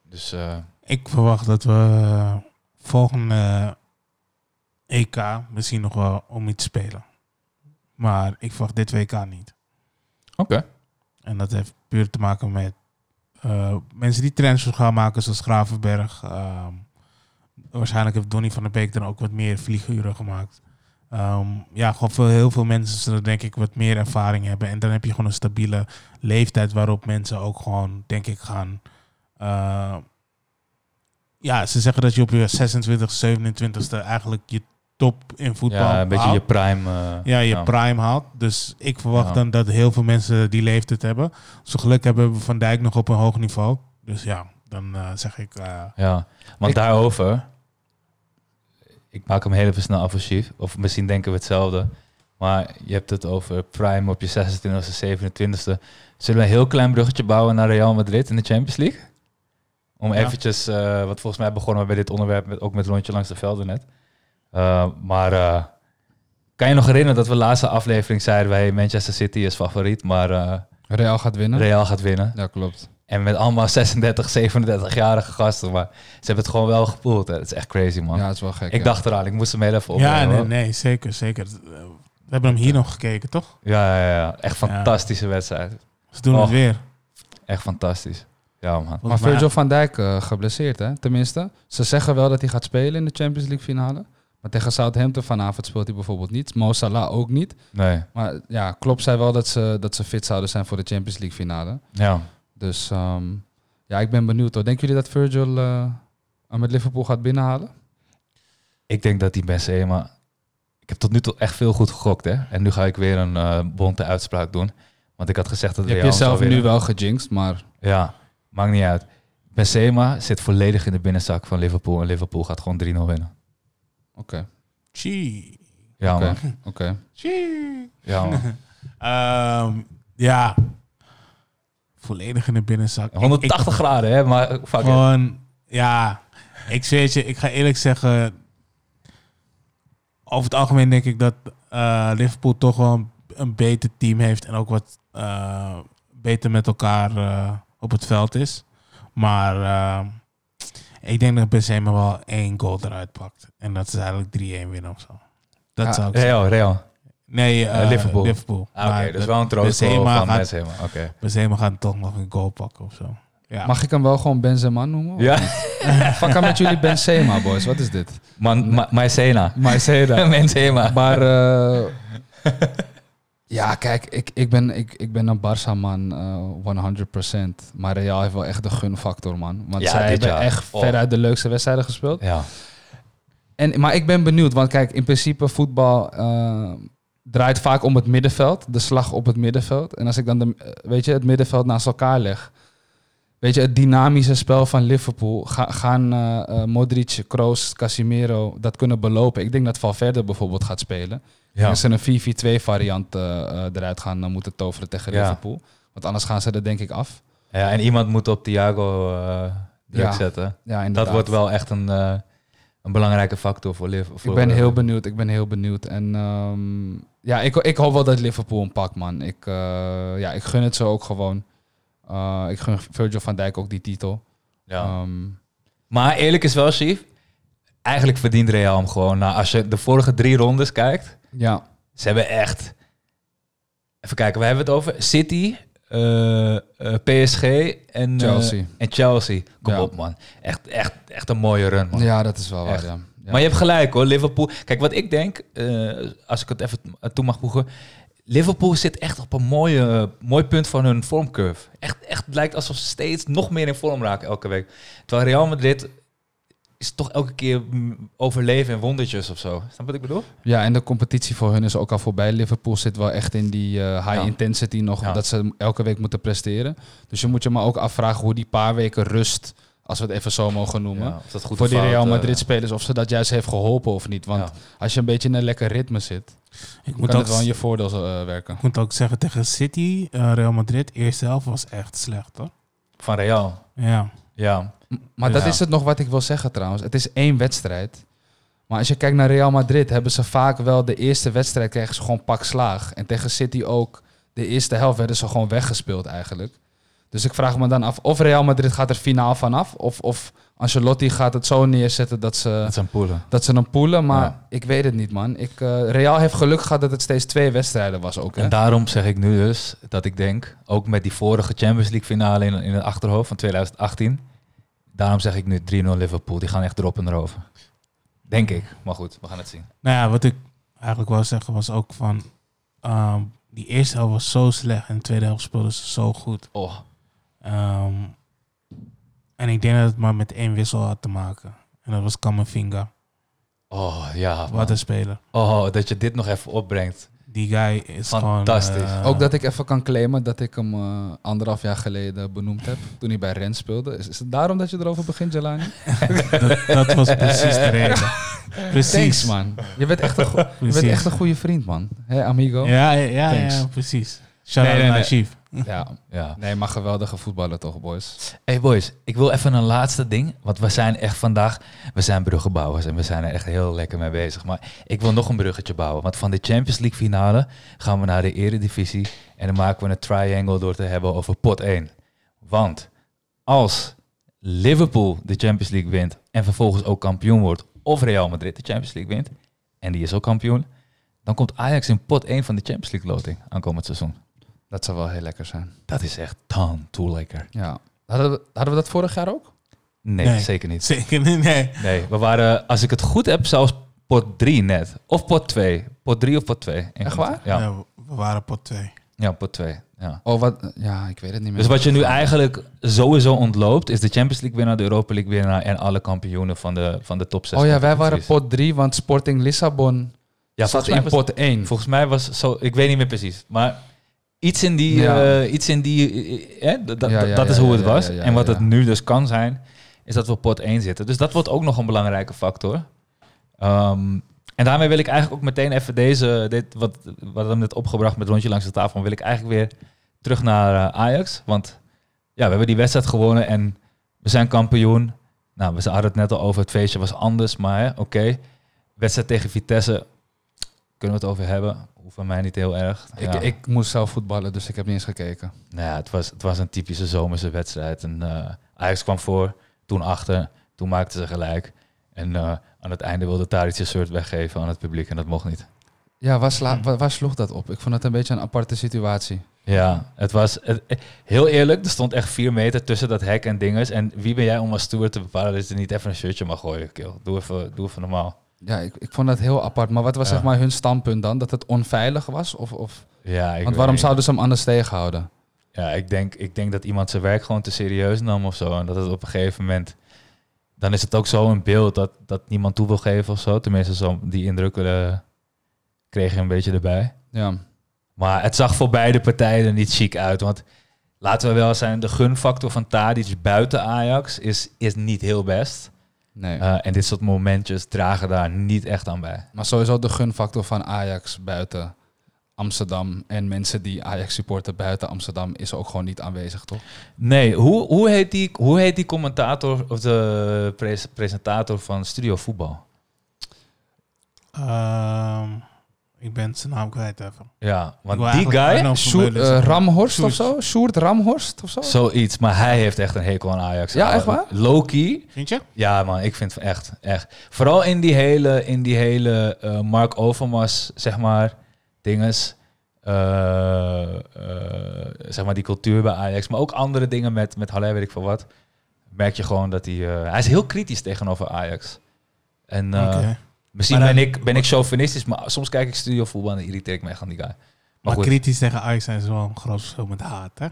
Dus eh, Ik verwacht dat we volgende EK misschien nog wel om iets spelen. Maar ik verwacht dit WK niet. Oké. En dat heeft puur te maken met eh, mensen die transfers gaan maken, zoals Gravenberg. Ehm, waarschijnlijk heeft Donny van der Beek dan ook wat meer vlieguren gemaakt. Ehm, ja, gewoon veel, heel veel mensen zullen denk ik wat meer ervaring hebben. En dan heb je gewoon een stabiele leeftijd waarop mensen ook gewoon, denk ik, gaan... eh, ja, ze zeggen dat je op je 26, 27ste eigenlijk je top in voetbal Ja, een beetje haalt. je prime. eh, Ja, je prime haalt. Dus ik verwacht Ja. dan dat heel veel mensen die leeftijd hebben. Zo geluk hebben we Van Dijk nog op een hoog niveau. Dus ja, dan eh, zeg ik... eh, Ja, want Ik- daarover, ik maak hem heel even snel af of misschien denken we hetzelfde, maar je hebt het over Prime op je 26e, 27e. Zullen we een heel klein bruggetje bouwen naar Real Madrid in de Champions League? Om Ja. eventjes, wat volgens mij begonnen we bij dit onderwerp met, ook met rondje langs de velden net. Eh, maar eh, kan je nog herinneren dat we laatste aflevering zeiden wij Manchester City is favoriet, maar eh, Real gaat winnen. Real gaat winnen. Ja, klopt. En met allemaal 36, 37-jarige gasten. Maar ze hebben het gewoon wel gepoeld. Hè. Dat is echt crazy, man. Ja, het is wel gek. ik ja. dacht eraan, ik moest hem heel even ja, opnemen. nee, nee, zeker, zeker. We hebben hem hier nog gekeken, toch? Ja, ja, ja. Echt fantastische wedstrijd. Ze doen Oh. het weer. Echt fantastisch. Ja, man. Maar Virgil van Dijk eh, geblesseerd, hè? Tenminste, ze zeggen wel dat hij gaat spelen in de Champions League finale. Maar tegen Southampton vanavond speelt hij bijvoorbeeld niet. Mo Salah ook niet. Nee. Maar ja, Klopp zei wel dat ze, dat ze fit zouden zijn voor de Champions League finale. Ja. Dus ehm, ja, ik ben benieuwd hoor. Denken jullie dat Virgil hem met Liverpool gaat binnenhalen? Ik denk dat die Benzema... Ik heb tot nu toe echt veel goed gegokt, hè. En nu ga ik weer een eh, bonte uitspraak doen. Want ik had gezegd dat Je hebt jezelf nu wel gejinxed, maar Ja, maakt niet uit. Benzema zit volledig in de binnenzak van Liverpool. En Liverpool gaat gewoon 3-0 winnen. Oké. Chie. Ja, Oké. Chie. Ja. Ehm, ja. Volledig in de binnenzak. Ik- 180 ik- graden, hè. Maar. Gewoon, ja. Ik zweer je, ik ga eerlijk zeggen. Over het algemeen denk ik dat eh, Liverpool toch wel een, een beter team heeft. En ook wat eh, beter met elkaar eh, op het veld is. Maar eh, ik denk dat Benzema wel één goal eruit pakt. En dat is eigenlijk 3-1 winnen of zo. Dat Ja, zou ik zeggen. Real, Real. Nee, eh, Eh, Liverpool. Liverpool. Ah, Oké, dus wel een troost Benzema van gaat- Benzema. Oké. Benzema gaat toch nog een goal pakken of zo. Ja. Mag ik hem wel gewoon Benzema noemen? Ja, Fuck aan met jullie Benzema, boys. Wat is dit? man, Ma- Maicena. Maiceda. Benzema. Maar eh, ja, kijk, ik, ik, ben, ik, ik ben een Barça-man, eh 100%. Maar Real heeft wel echt de gunfactor, man. Want Ja, zij hebben jaar. echt Oh. veruit de leukste wedstrijden gespeeld. Ja. En, maar ik ben benieuwd, want kijk, in principe voetbal eh, draait vaak om het middenveld. De slag op het middenveld. En als ik dan de, eh, weet je, het middenveld naast elkaar leg... Weet je, het dynamische spel van Liverpool... Ga, gaan eh, Modric, Kroos, Casimiro dat kunnen belopen. Ik denk dat Valverde bijvoorbeeld gaat spelen. Ja. En ze een 4-4-2 variant eh, eruit gaan moeten toveren tegen Ja. Liverpool. Want anders gaan ze er denk ik af. ja, en iemand moet op Thiago druk Ja. zetten. Ja, Dat wordt wel echt een, een belangrijke factor voor Liverpool. Ik ben heel benieuwd, ik ben heel benieuwd. En ehm, ja, ik, ik hoop wel dat Liverpool een pakt, man. Ik, ja, ik gun het ze ook gewoon. Eh, ik gun Virgil van Dijk ook die titel. Ehm, Maar eerlijk is wel, Chief. Eigenlijk verdient Real hem gewoon. Nou, als je de vorige drie rondes kijkt, ja, ze hebben echt... Even kijken, we hebben het over City, eh, eh, PSG en Chelsea. en Chelsea. Kom Ja. op, man. Echt, echt, echt een mooie run, man. ja, dat is wel waar, ja. Ja. Maar je hebt gelijk hoor, Liverpool. Kijk, wat ik denk, als ik het even toe mag voegen. Liverpool zit echt op een mooie, mooi punt van hun vormcurve. Echt, echt lijkt alsof ze steeds nog meer in vorm raken elke week. Terwijl Real Madrid is toch elke keer overleven in wondertjes of zo. Snap wat ik bedoel? Ja, en de competitie voor hun is ook al voorbij. Liverpool zit wel echt in die eh, high Ja. intensity nog, Ja. dat ze elke week moeten presteren. Dus je moet je maar ook afvragen hoe die paar weken rust, als we het even zo mogen noemen, Ja, of dat goed voor die Real eh, Madrid-spelers, of ze dat juist heeft geholpen of niet. Want ja. als je een beetje in een lekker ritme zit, Ik moet, kan ook, het wel in je voordeel eh, werken. ik moet ook zeggen, tegen City, eh, Real Madrid, eerste helft was echt slecht hoor. Van Real. Ja. Ja. M- Maar dat is het nog wat ik wil zeggen trouwens. Het is één wedstrijd. Maar als je kijkt naar Real Madrid, hebben ze vaak wel de eerste wedstrijd kregen ze gewoon pak slaag. En tegen City ook. De eerste helft werden ze gewoon weggespeeld eigenlijk. Dus ik vraag me dan af of Real Madrid gaat er finaal vanaf. Of, of Ancelotti gaat het zo neerzetten dat ze, Dat zijn poelen. dat ze hem poelen. Maar Ja. ik weet het niet man. Ik, eh, Real heeft geluk gehad dat het steeds twee wedstrijden was ook. Hè? En daarom zeg ik nu dus dat ik denk, ook met die vorige Champions League finale in, in het achterhoofd van 2018, daarom zeg ik nu 3-0 Liverpool. Die gaan echt erop en erover. Denk ik. Maar goed, we gaan het zien. Nou ja, wat ik eigenlijk wou zeggen was ook van... ehm, die eerste helft was zo slecht en de tweede helft speelden ze zo goed. Oh, Ehm, en ik denk dat het maar met één wissel had te maken. En dat was Kamavinga. oh ja. man. Wat een speler. Oh, dat je dit nog even opbrengt. Die guy is Fantastisch. gewoon... eh, Ook dat ik even kan claimen dat ik hem eh, anderhalf jaar geleden benoemd heb. Toen hij bij Rennes speelde. Is, is het daarom dat je erover begint, Jelani? dat, dat was precies de reden. Precies. Thanks, man. Je bent echt een, go- je bent echt een goede vriend, man. Hé, amigo? Ja, ja, ja, precies. Shout Nee, out nee, naar nee. Ja. Ja. Nee, maar geweldige voetballer toch, boys. Hey boys, ik wil even een laatste ding. Want we zijn echt vandaag, we zijn bruggenbouwers en we zijn er echt heel lekker mee bezig. Maar ik wil nog een bruggetje bouwen. Want van de Champions League finale gaan we naar de Eredivisie. En dan maken we een triangle door te hebben over pot 1. Want als Liverpool de Champions League wint en vervolgens ook kampioen wordt, of Real Madrid de Champions League wint, en die is ook kampioen, dan komt Ajax in pot 1 van de Champions League loting aankomend seizoen. Dat zou wel heel lekker zijn. Dat is echt tan toe lekker. Ja. Hadden we, hadden we dat vorig jaar ook? Nee, Nee. zeker niet. Zeker niet, nee. Nee, we waren, als ik het goed heb, zelfs pot 3 net. Of pot 2. Pot 3 of pot 2. Echt waar? Ja, Ja, we waren pot 2. ja pot 2. Ja. Oh, wat? Ja, ik weet het niet meer. Dus wat je nu eigenlijk sowieso ontloopt, is de Champions League winnaar, de Europa League winnaar en alle kampioenen van de, van de top 6. Oh ja, wij waren pot 3, want Sporting Lissabon ja, zat in pot 1. volgens mij was zo, ik weet niet meer precies, maar iets in die, Ja. eh, iets in die, eh, eh, Ja, dat is hoe het was. en wat het nu dus kan zijn, is dat we op pot 1 zitten. Dus dat wordt ook nog een belangrijke factor. Ehm, en daarmee wil ik eigenlijk ook meteen even deze, dit, wat, wat we net opgebracht met rondje langs de tafel, wil ik eigenlijk weer terug naar Ajax. Want ja, we hebben die wedstrijd gewonnen en we zijn kampioen. Nou, we hadden het net al over, het feestje was anders, maar oké. Wedstrijd tegen Vitesse, kunnen we het over hebben. Hoeft van mij niet heel erg. Ik, Ja. ik moest zelf voetballen, dus ik heb niet eens gekeken. Nou ja, het was, het was een typische zomerse wedstrijd. En eh, Ajax kwam voor, toen achter, toen maakten ze gelijk. En eh, aan het einde wilde Tadic zijn shirt weggeven aan het publiek en dat mocht niet. Ja, waar, sla, waar, waar sloeg dat op? Ik vond het een beetje een aparte situatie. Ja, het was het- heel eerlijk. Er stond echt vier meter tussen dat hek en dinges. En wie ben jij om als steward te bepalen dat je niet even een shirtje mag gooien? Kill. Doe, even, doe even normaal. Ja, ik, ik vond dat heel apart. Maar wat was Ja. zeg maar hun standpunt dan? Dat het onveilig was? Of, of... Ja, ik Want waarom zouden ze hem anders tegenhouden? Ja, ik denk, ik denk dat iemand zijn werk gewoon te serieus nam of zo. En dat het op een gegeven moment... Dan is het ook zo een beeld dat, dat niemand toe wil geven of zo. Tenminste, zo, die indruk eh, kreeg je een beetje erbij. Ja, Maar het zag voor beide partijen er niet chic uit. Want laten we wel zijn, de gunfactor van Tadic buiten Ajax is, is niet heel best. Nee. Eh, en dit soort momentjes dragen daar niet echt aan bij. Maar sowieso de gunfactor van Ajax buiten Amsterdam en mensen die Ajax supporten buiten Amsterdam is ook gewoon niet aanwezig, toch? Nee, hoe, hoe, heet, die, hoe heet die commentator of de pres- presentator van Studio Voetbal? Ehm, Ik ben zijn naam kwijt even. Ja, want die guy, Sjoerd, Vermeulen eh. Ramhorst of Sjoerd. zo? Sjoerd Ramhorst of zo? zoiets. Maar hij heeft echt een hekel aan Ajax. Ja, echt waar? Low-key. Vind je? Ja, man, ik vind het echt, echt. Vooral in die hele, in die hele eh, Mark Overmars, zeg maar, dinges. Eh, zeg maar die cultuur bij Ajax. Maar ook andere dingen met, met Haller, weet ik veel wat. Merk je gewoon dat hij... hij is heel kritisch tegenover Ajax. En Oké. Misschien Maar ben, ik, ben ik chauvinistisch, maar soms kijk ik studiovoetbal en dan irriteer ik me echt aan die guy. Maar, Maar goed, kritisch tegen Ajax zijn is wel een groot verschil met haat, hè?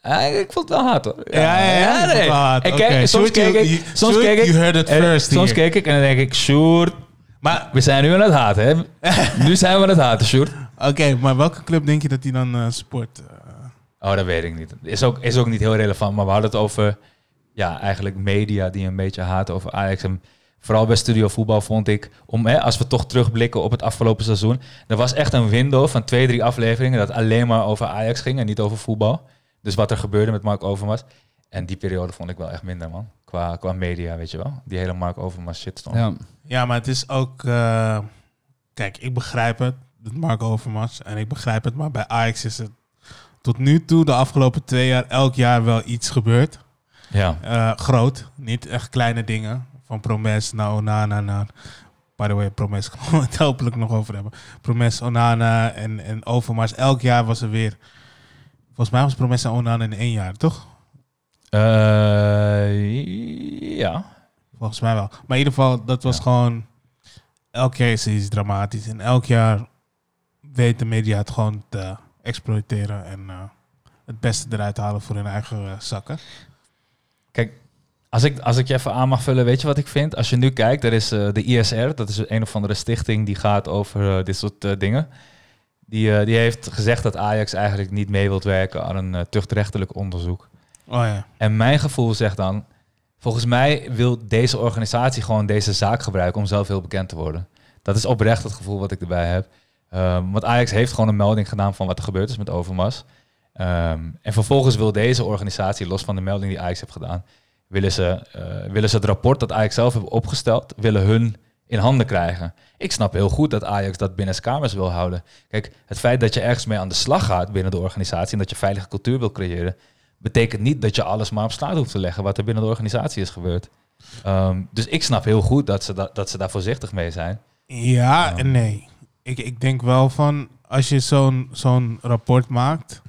eh, ik vond het wel haat hoor. Ja, ja, ja. haat. Ik kijk, soms keek ik, you- soms keek ik, you heard it en first soms here. keek ik en dan denk ik, Sjoerd, Maar we zijn nu aan het haten, hè? nu zijn we aan het haten, Sjoerd. Oké, maar welke club denk je dat hij dan eh support? Eh, Oh, dat weet ik niet. Is ook, is ook niet heel relevant, maar we hadden het over, ja, eigenlijk media die een beetje haten over Ajax. En vooral bij Studio Voetbal vond ik, om, hè, als we toch terugblikken op het afgelopen seizoen, er was echt een window van twee, drie afleveringen dat alleen maar over Ajax ging en niet over voetbal. Dus wat er gebeurde met Mark Overmars. En die periode vond ik wel echt minder, man. Qua, qua media, weet je wel. Die hele Mark Overmars shitstorm. Ja. ja, maar het is ook... eh, kijk, ik begrijp het, het Marco Overmars. En ik begrijp het, maar bij Ajax is het tot nu toe, de afgelopen twee jaar, elk jaar wel iets gebeurd. Ja. Eh, groot, niet echt kleine dingen. Van Promes naar Onana naar... By the way, Promes gaan we het hopelijk nog over hebben. Promes, Onana en, en Overmars. Elk jaar was er weer... Volgens mij was Promes en Onana in één jaar, toch? Eh, ja. Volgens mij wel. Maar in ieder geval, dat was Ja. gewoon... Elk jaar is iets dramatisch. En elk jaar weet de media het gewoon te exploiteren. En eh, het beste eruit halen voor hun eigen zakken. Als ik, als ik je even aan mag vullen, weet je wat ik vind? Als je nu kijkt, er is eh, de ISR, dat is een of andere stichting die gaat over eh, dit soort eh, dingen. Die, die heeft gezegd dat Ajax eigenlijk niet mee wilt werken aan een tuchtrechtelijk onderzoek. Oh ja. En mijn gevoel zegt dan, volgens mij wil deze organisatie gewoon deze zaak gebruiken om zelf heel bekend te worden. Dat is oprecht het gevoel wat ik erbij heb. Ehm, want Ajax heeft gewoon een melding gedaan van wat er gebeurd is met Overmars. Ehm, en vervolgens wil deze organisatie, los van de melding die Ajax heeft gedaan, willen ze, eh, willen ze het rapport dat Ajax zelf heeft opgesteld, willen hun in handen krijgen. Ik snap heel goed dat Ajax dat binnen zijn kamers wil houden. Kijk, het feit dat je ergens mee aan de slag gaat binnen de organisatie en dat je veilige cultuur wil creëren, betekent niet dat je alles maar op straat hoeft te leggen wat er binnen de organisatie is gebeurd. Ehm, dus ik snap heel goed dat ze, da- dat ze daar voorzichtig mee zijn. Ja en nee. Ik, ik denk wel van, als je zo'n zo'n rapport maakt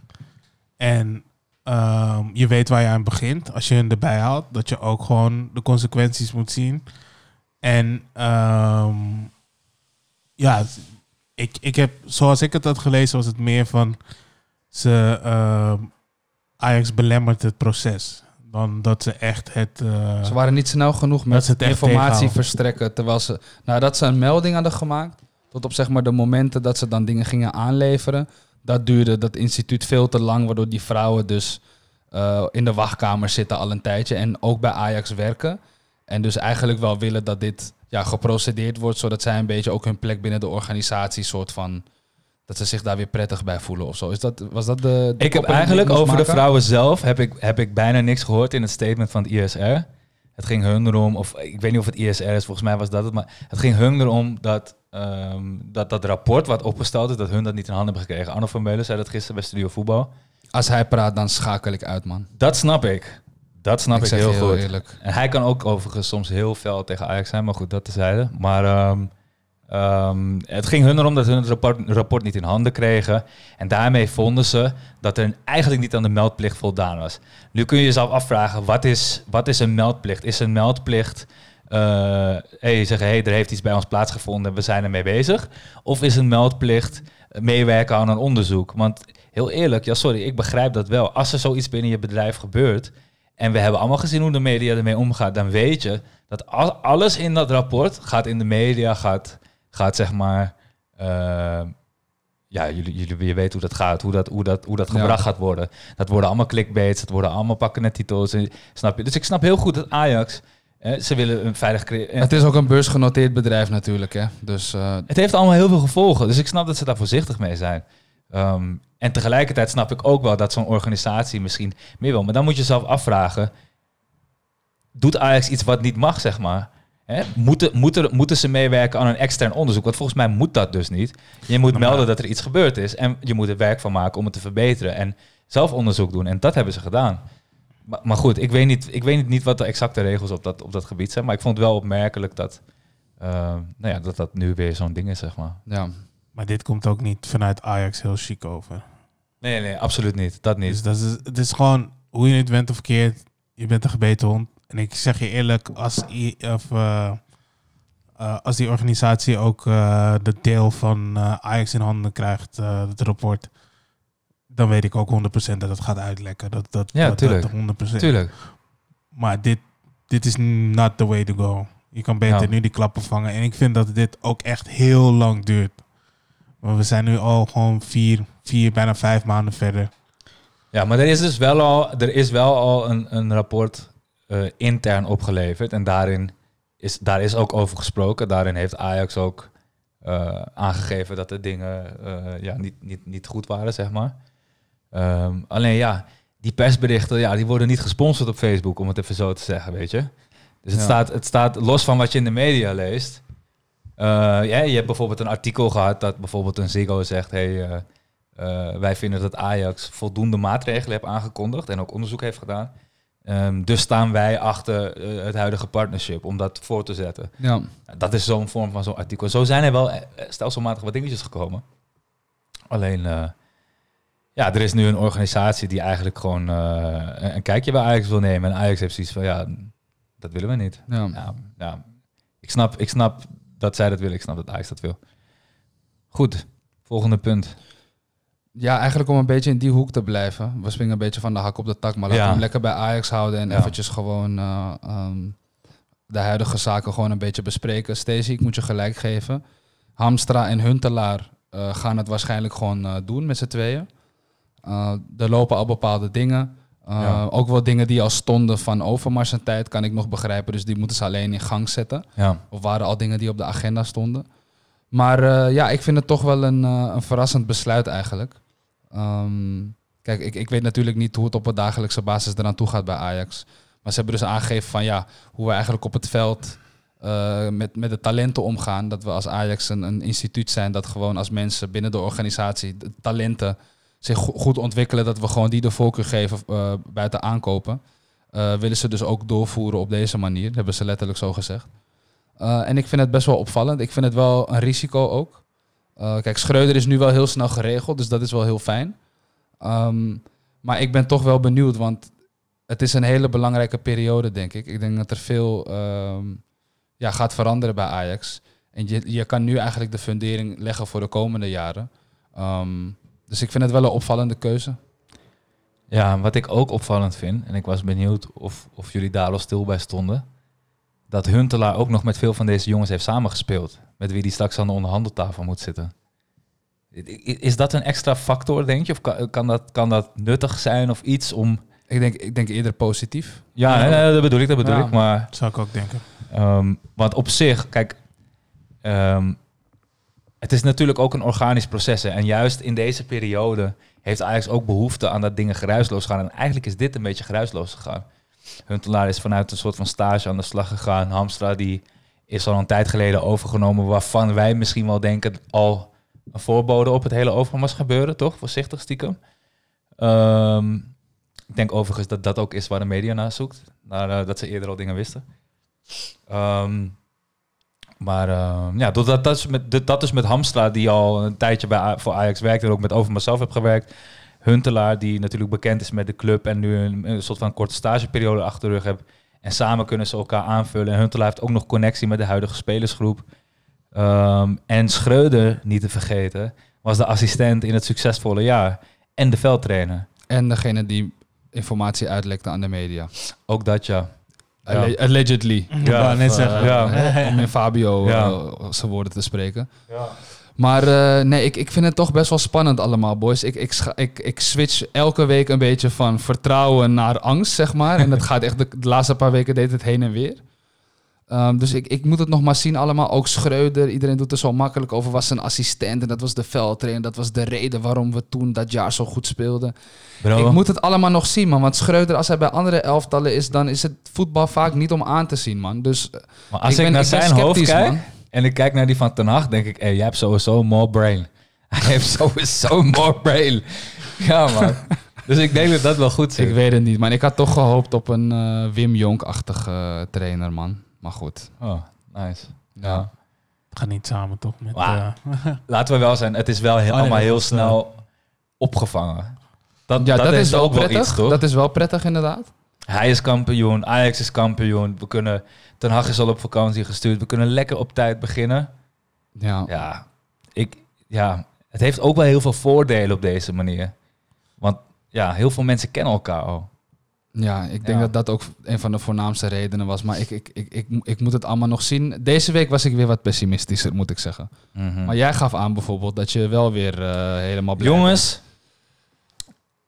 en ehm, je weet waar je aan begint, als je hun erbij haalt, dat je ook gewoon de consequenties moet zien. En ehm, ja, ik, ik heb, zoals ik het had gelezen, was het meer van ze ehm, Ajax belemmert het proces. Dan dat ze echt het. eh, Ze waren niet snel genoeg met informatie tegenhouden. verstrekken. Terwijl ze, nadat ze een melding hadden gemaakt, tot op zeg maar de momenten dat ze dan dingen gingen aanleveren, dat duurde dat instituut veel te lang, waardoor die vrouwen dus eh, in de wachtkamer zitten al een tijdje en ook bij Ajax werken. En dus eigenlijk wel willen dat dit ja, geprocedeerd wordt, zodat zij een beetje ook hun plek binnen de organisatie soort van dat ze zich daar weer prettig bij voelen of zo. Is dat, was dat de, de Ik heb eigenlijk over de vrouwen zelf heb ik, heb ik bijna niks gehoord in het statement van het ISR. Het ging hun erom, of ik weet niet of het ISR is, volgens mij was dat het, maar het ging hun erom dat ehm, dat, dat rapport wat opgesteld is, dat hun dat niet in handen hebben gekregen. Arno van Meulen zei dat gisteren bij Studio Voetbal. Als hij praat, dan schakel ik uit, man. Dat snap ik. Dat snap ik, heel, goed. eerlijk. En hij kan ook overigens soms heel fel tegen Ajax zijn, maar goed, dat tezijde. Maar ehm, ehm, het ging hun erom dat hun het rapport, rapport niet in handen kregen. En daarmee vonden ze dat er eigenlijk niet aan de meldplicht voldaan was. Nu kun je jezelf afvragen, wat is, wat is een meldplicht? Is een meldplicht... eh hey, zeggen, hey, er heeft iets bij ons plaatsgevonden, we zijn ermee bezig. Of is een meldplicht meewerken aan een onderzoek? Want heel eerlijk, ja sorry, ik begrijp dat wel. Als er zoiets binnen je bedrijf gebeurt, en we hebben allemaal gezien hoe de media ermee omgaat, dan weet je dat al- alles in dat rapport gaat in de media, gaat, gaat zeg maar, eh, ja, jullie, jullie, je weet hoe dat gaat, hoe dat, hoe dat, hoe dat Ja. gebracht gaat worden. Dat worden allemaal clickbaits, dat worden allemaal pakken net titels, snap je? Dus ik snap heel goed dat Ajax, ze willen een veilig creëren. Het is ook een beursgenoteerd bedrijf natuurlijk, hè. Dus eh, Het heeft allemaal heel veel gevolgen. Dus ik snap dat ze daar voorzichtig mee zijn. Ehm, en tegelijkertijd snap ik ook wel dat zo'n organisatie misschien meer wil. Maar dan moet je jezelf afvragen... Doet Ajax iets wat niet mag, zeg maar? Hè? Moeten, moeten, moeten ze meewerken aan een extern onderzoek? Want volgens mij moet dat dus niet. Je moet melden dat er iets gebeurd is en je moet er werk van maken om het te verbeteren en zelf onderzoek doen. En dat hebben ze gedaan. Maar, maar goed, ik weet, niet, ik weet niet, wat de exacte regels op dat, op dat gebied zijn, maar ik vond het wel opmerkelijk dat, eh, nou ja, dat dat nu weer zo'n ding is, zeg maar. Ja. Maar dit komt ook niet vanuit Ajax heel chic over. Nee, nee, absoluut niet. Dat niet. Dus dat is, het is gewoon hoe je het bent of verkeerd. Je bent een gebeten hond. En ik zeg je eerlijk, als, i- of, eh, eh, als die organisatie ook eh, de deel van eh, Ajax in handen krijgt, eh, het rapport, dan weet ik ook 100% dat het gaat uitlekken. Dat, dat, Ja, dat, tuurlijk. dat 100%. Tuurlijk. Maar dit, dit is not the way to go. Je kan beter Ja. nu die klappen vangen. En ik vind dat dit ook echt heel lang duurt. Maar we zijn nu al gewoon vier, vier bijna vijf maanden verder. Ja, maar er is dus wel al, er is wel al een, een rapport eh, intern opgeleverd. En daarin is, daar is ook over gesproken. Daarin heeft Ajax ook eh, aangegeven dat de dingen eh, ja, niet, niet, niet goed waren, zeg maar. Ehm, alleen ja, die persberichten, ja, die worden niet gesponsord op Facebook, om het even zo te zeggen, weet je. Dus het, Ja. staat, het staat los van wat je in de media leest. Eh, ja, je hebt bijvoorbeeld een artikel gehad dat bijvoorbeeld een Ziggo zegt... Hey, eh, eh, wij vinden dat Ajax voldoende maatregelen heeft aangekondigd en ook onderzoek heeft gedaan. Ehm, dus staan wij achter het huidige partnership om dat voor te zetten. Ja. Dat is zo'n vorm van zo'n artikel. Zo zijn er wel stelselmatig wat dingetjes gekomen. Alleen, ja, er is nu een organisatie die eigenlijk gewoon eh, een, kijkje bij Ajax wil nemen. En Ajax heeft zoiets van, ja, dat willen we niet. Ja. Ja, ja. Ik, snap, ik snap dat zij dat willen. Ik snap dat Ajax dat wil. Goed, volgende punt. Ja, eigenlijk om een beetje in die hoek te blijven. We springen een beetje van de hak op de tak, maar laten we hem lekker bij Ajax houden en eventjes gewoon eh, ehm, de huidige zaken gewoon een beetje bespreken. Stacey, ik moet je gelijk geven. Hamstra en Huntelaar eh, gaan het waarschijnlijk gewoon doen met z'n tweeën. Eh, er lopen al bepaalde dingen. Eh, Ja. Ook wel dingen die al stonden van Overmars een tijd, kan ik nog begrijpen. Dus die moeten ze alleen in gang zetten. Ja, Of waren al dingen die op de agenda stonden. Maar eh, ja, ik vind het toch wel een, een verrassend besluit eigenlijk. Ehm, kijk, ik, ik weet natuurlijk niet hoe het op een dagelijkse basis eraan toe gaat bij Ajax. Maar ze hebben dus aangegeven van ja, hoe we eigenlijk op het veld met, met de talenten omgaan. Dat we als Ajax een, een instituut zijn dat gewoon als mensen binnen de organisatie de talenten zich go- goed ontwikkelen. Dat we gewoon die de voorkeur geven eh, buiten aankopen. Eh, willen ze dus ook doorvoeren op deze manier. Dat hebben ze letterlijk zo gezegd. Uh, en ik vind het best wel opvallend. Ik vind het wel een risico ook. Kijk, Schreuder is nu wel heel snel geregeld, dus dat is wel heel fijn. Um, maar ik ben toch wel benieuwd, want het is een hele belangrijke periode, denk ik. Ik denk dat er veel um, ja, gaat veranderen bij Ajax. En je, je kan nu eigenlijk de fundering leggen voor de komende jaren. Um, dus ik vind het wel een opvallende keuze. Ja, wat ik ook opvallend vind, en ik was benieuwd of, of jullie daar al stil bij stonden, dat Huntelaar ook nog met veel van deze jongens heeft samengespeeld. Met wie die straks aan de onderhandeltafel moet zitten. Is dat een extra factor, denk je? Of kan, kan, dat, kan dat nuttig zijn of iets om... Ik denk, ik denk eerder positief. Ja, nee, nee, dat bedoel ik, dat bedoel Ja. ik. Maar, Zou ik ook denken. um, want op zich, kijk, um, het is natuurlijk ook een organisch proces. En juist in deze periode heeft Ajax ook behoefte aan dat dingen geruisloos gaan. En eigenlijk is dit een beetje geruisloos gegaan. Huntelaar is vanuit een soort van stage aan de slag gegaan. Hamstra die is al een tijd geleden overgenomen, waarvan wij misschien wel denken al een voorbode op het hele Overmars gebeuren, toch? Voorzichtig stiekem. Um, ik denk overigens dat dat ook is waar de media naar zoekt. Naar, uh, dat ze eerder al dingen wisten. Um, maar uh, ja, dat, dat, is met, dat is met Hamstra, die al een tijdje bij, voor Ajax werkt en ook met Overmars zelf heeft gewerkt. Huntelaar, die natuurlijk bekend is met de club en nu een, een soort van korte stageperiode achter de rug heeft. En samen kunnen ze elkaar aanvullen. En Huntelaar heeft ook nog connectie met de huidige spelersgroep. Um, en Schreuder, niet te vergeten, was de assistent in het succesvolle jaar. En de veldtrainer. En degene die informatie uitlekte aan de media. Ook dat, ja. Allegedly. Ja, of, net zeggen. Ja. Om in Fabio uh, zijn woorden te spreken. Ja. Maar uh, nee, ik, ik vind het toch best wel spannend allemaal, boys. Ik, ik, ik, ik switch elke week een beetje van vertrouwen naar angst, zeg maar. En dat gaat echt, de, de laatste paar weken deed het heen en weer. Ehm, dus ik, ik moet het nog maar zien allemaal. Ook Schreuder, iedereen doet er zo makkelijk over. Was zijn assistent en dat was de veldtrainer. Dat was de reden waarom we toen dat jaar zo goed speelden. Bro, Ik moet het allemaal nog zien, man. Want Schreuder, als hij bij andere elftallen is, dan is het voetbal vaak niet om aan te zien, man. Dus eh, maar als ik, ben- naar ik zijn hoofd kijk man. en ik kijk naar die van Ten Hag, denk ik, hey, jij hebt sowieso more brain. Hij heeft sowieso more brain. Ja, man. dus ik denk dat dat wel goed zit. ik weet het niet. Maar ik had toch gehoopt op een eh, Wim Jonk-achtige eh, trainer, man. Maar goed. Oh, nice. Ja. Ja. Het gaat niet samen toch met... Wauw. eh, Laten we wel zijn, het is wel heel, nee, allemaal dat heel was, snel opgevangen. Dat, Ja, dat, is wel ook wel prettig. iets, toch? dat is wel prettig, inderdaad. Hij is kampioen, Ajax is kampioen. We kunnen, Ten Hag is al op vakantie gestuurd. We kunnen lekker op tijd beginnen. Ja. Ja, ik, ja, het heeft ook wel heel veel voordelen op deze manier. Want ja, heel veel mensen kennen elkaar al. Ja, ik denk Ja. dat dat ook een van de voornaamste redenen was. Maar ik, ik, ik, ik, ik moet het allemaal nog zien. Deze week was ik weer wat pessimistischer, moet ik zeggen. Mhm. Maar jij gaf aan bijvoorbeeld dat je wel weer eh, helemaal blij Jongens,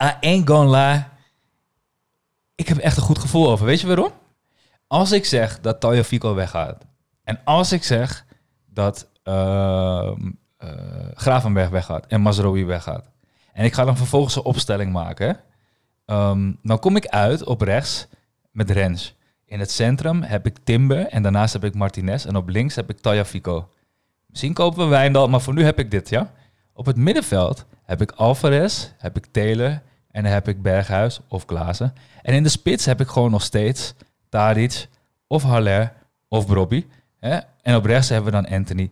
I ain't gonna lie. Ik heb echt een goed gevoel over. Weet je waarom? Als ik zeg dat Tayo Fico weggaat. En als ik zeg dat ehm, eh, Gravenberg weggaat en Mazraoui weggaat. En ik ga dan vervolgens een opstelling maken. Hè. Ehm, dan kom ik uit op rechts met Rens. In het centrum heb ik Timber en daarnaast heb ik Martinez. En op links heb ik Taya Fico. Misschien kopen we Wijndal, maar voor nu heb ik dit, ja? Op het middenveld heb ik Alvarez, heb ik Taylor en dan heb ik Berghuis of Klaassen. En in de spits heb ik gewoon nog steeds Tadic of Haller of Brobby. Hè? En op rechts hebben we dan Anthony.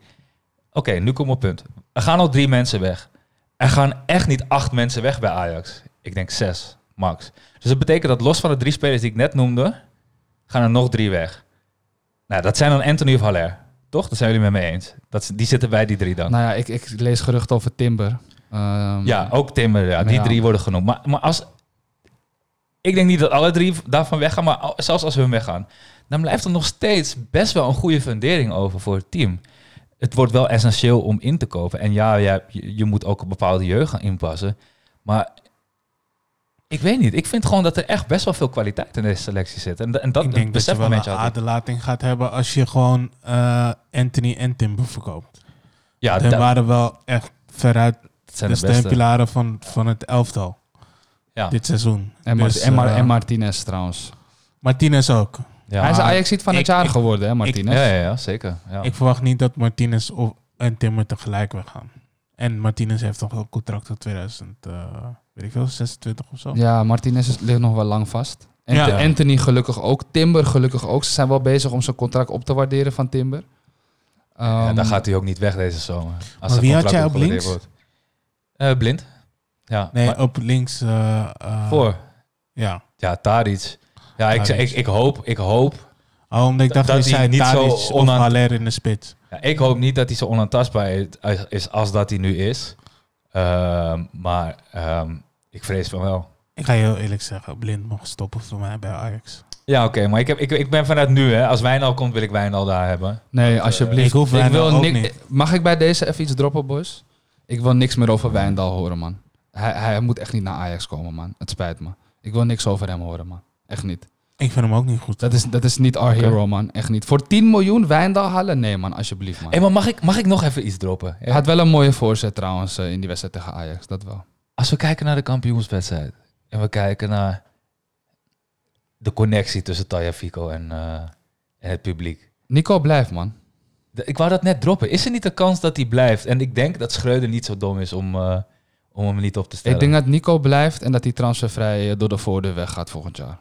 Oké, nu kom op punt. Er gaan al drie mensen weg. Er gaan echt niet acht mensen weg bij Ajax. Ik denk zes, max. Dus dat betekent dat los van de drie spelers die ik net noemde, gaan er nog drie weg. Nou, dat zijn dan Anthony of Haller. Toch? Dat zijn jullie met me eens. Dat, die zitten bij die drie dan. Nou ja, ik, ik lees geruchten over Timber. Ehm, Ja, ook Timber. Ja, die Ja. drie worden genoemd. Maar, maar als... Ik denk niet dat alle drie daarvan weggaan, maar zelfs als hun weggaan, dan blijft er nog steeds best wel een goede fundering over voor het team. Het wordt wel essentieel om in te kopen. En ja, ja je, je moet ook een bepaalde jeugd gaan inpassen. Maar ik weet niet. Ik vind gewoon dat er echt best wel veel kwaliteit in deze selectie zit. En, en dat ik denk dat je besef wel een aderlating gaat hebben als je gewoon eh, Anthony en Timber verkoopt. Ja, Die dat waren wel echt veruit zijn de de steunpilaren van, van het elftal Ja. dit seizoen. En, Dus, en, eh, en Martinez trouwens. Martinez ook. Ja. Hij is de Ajax van het jaar ik- geworden, hè, Martinez? ja, ja, ja, zeker. Ja. Ik verwacht niet dat Martinez of, en Timber tegelijk weggaan. En Martinez heeft toch wel een contract tot 2000, eh, weet ik veel, 26 of zo. Ja, Martinez is- ligt nog wel lang vast. En Ja. Anthony gelukkig ook. Timber gelukkig ook. Ze zijn wel bezig om zijn contract op te waarderen van Timber. Ja, Ehm, dan gaat hij ook niet weg deze zomer. Als Maar wie had jij op links? wordt. Eh, blind. Ja. Nee, maar op links. eh, eh, voor. Ja. Ja, Tadic. Ja, ik, ik, ik hoop, ik hoop, Oh, omdat ik dacht Dat dat, hij zei niet zo Haller in de spits. ja, ik hoop niet dat hij zo onaantastbaar is, is als dat hij nu is. Ehm, maar ehm, ik vrees van wel. Ik ga je heel eerlijk zeggen, Blind mag stoppen voor mij bij Ajax. Ja, oké, maar ik, heb, ik, ik ben vanuit nu, hè. Als Wijnal komt, wil ik Wijnal daar hebben. Nee, Want, alsjeblieft. ik hoef wil ook ni- niet. Mag ik bij deze even iets droppen, boys? Ik wil niks meer over Wijndal horen, man. Hij, hij moet echt niet naar Ajax komen, man. Het spijt me. Ik wil niks over hem horen, man. Echt niet. Ik vind hem ook niet goed. Dat is, dat is niet our hero, man. Echt niet. Voor 10 miljoen Wijndal halen? Nee, man. Alsjeblieft, man. Maar mag ik, mag ik nog even iets droppen? Hij had wel een mooie voorzet trouwens eh, in die wedstrijd tegen Ajax. Dat wel. Als we kijken naar de kampioenswedstrijd en we kijken naar de connectie tussen Taya Fico en, eh, en het publiek. Nico blijft, man. De- Ik wou dat net droppen. Is er niet de kans dat hij blijft? En ik denk dat Schreuder niet zo dom is om, eh, om hem niet op te stellen. Ik denk dat Nico blijft en dat hij transfervrij door de voordeur weggaat volgend jaar.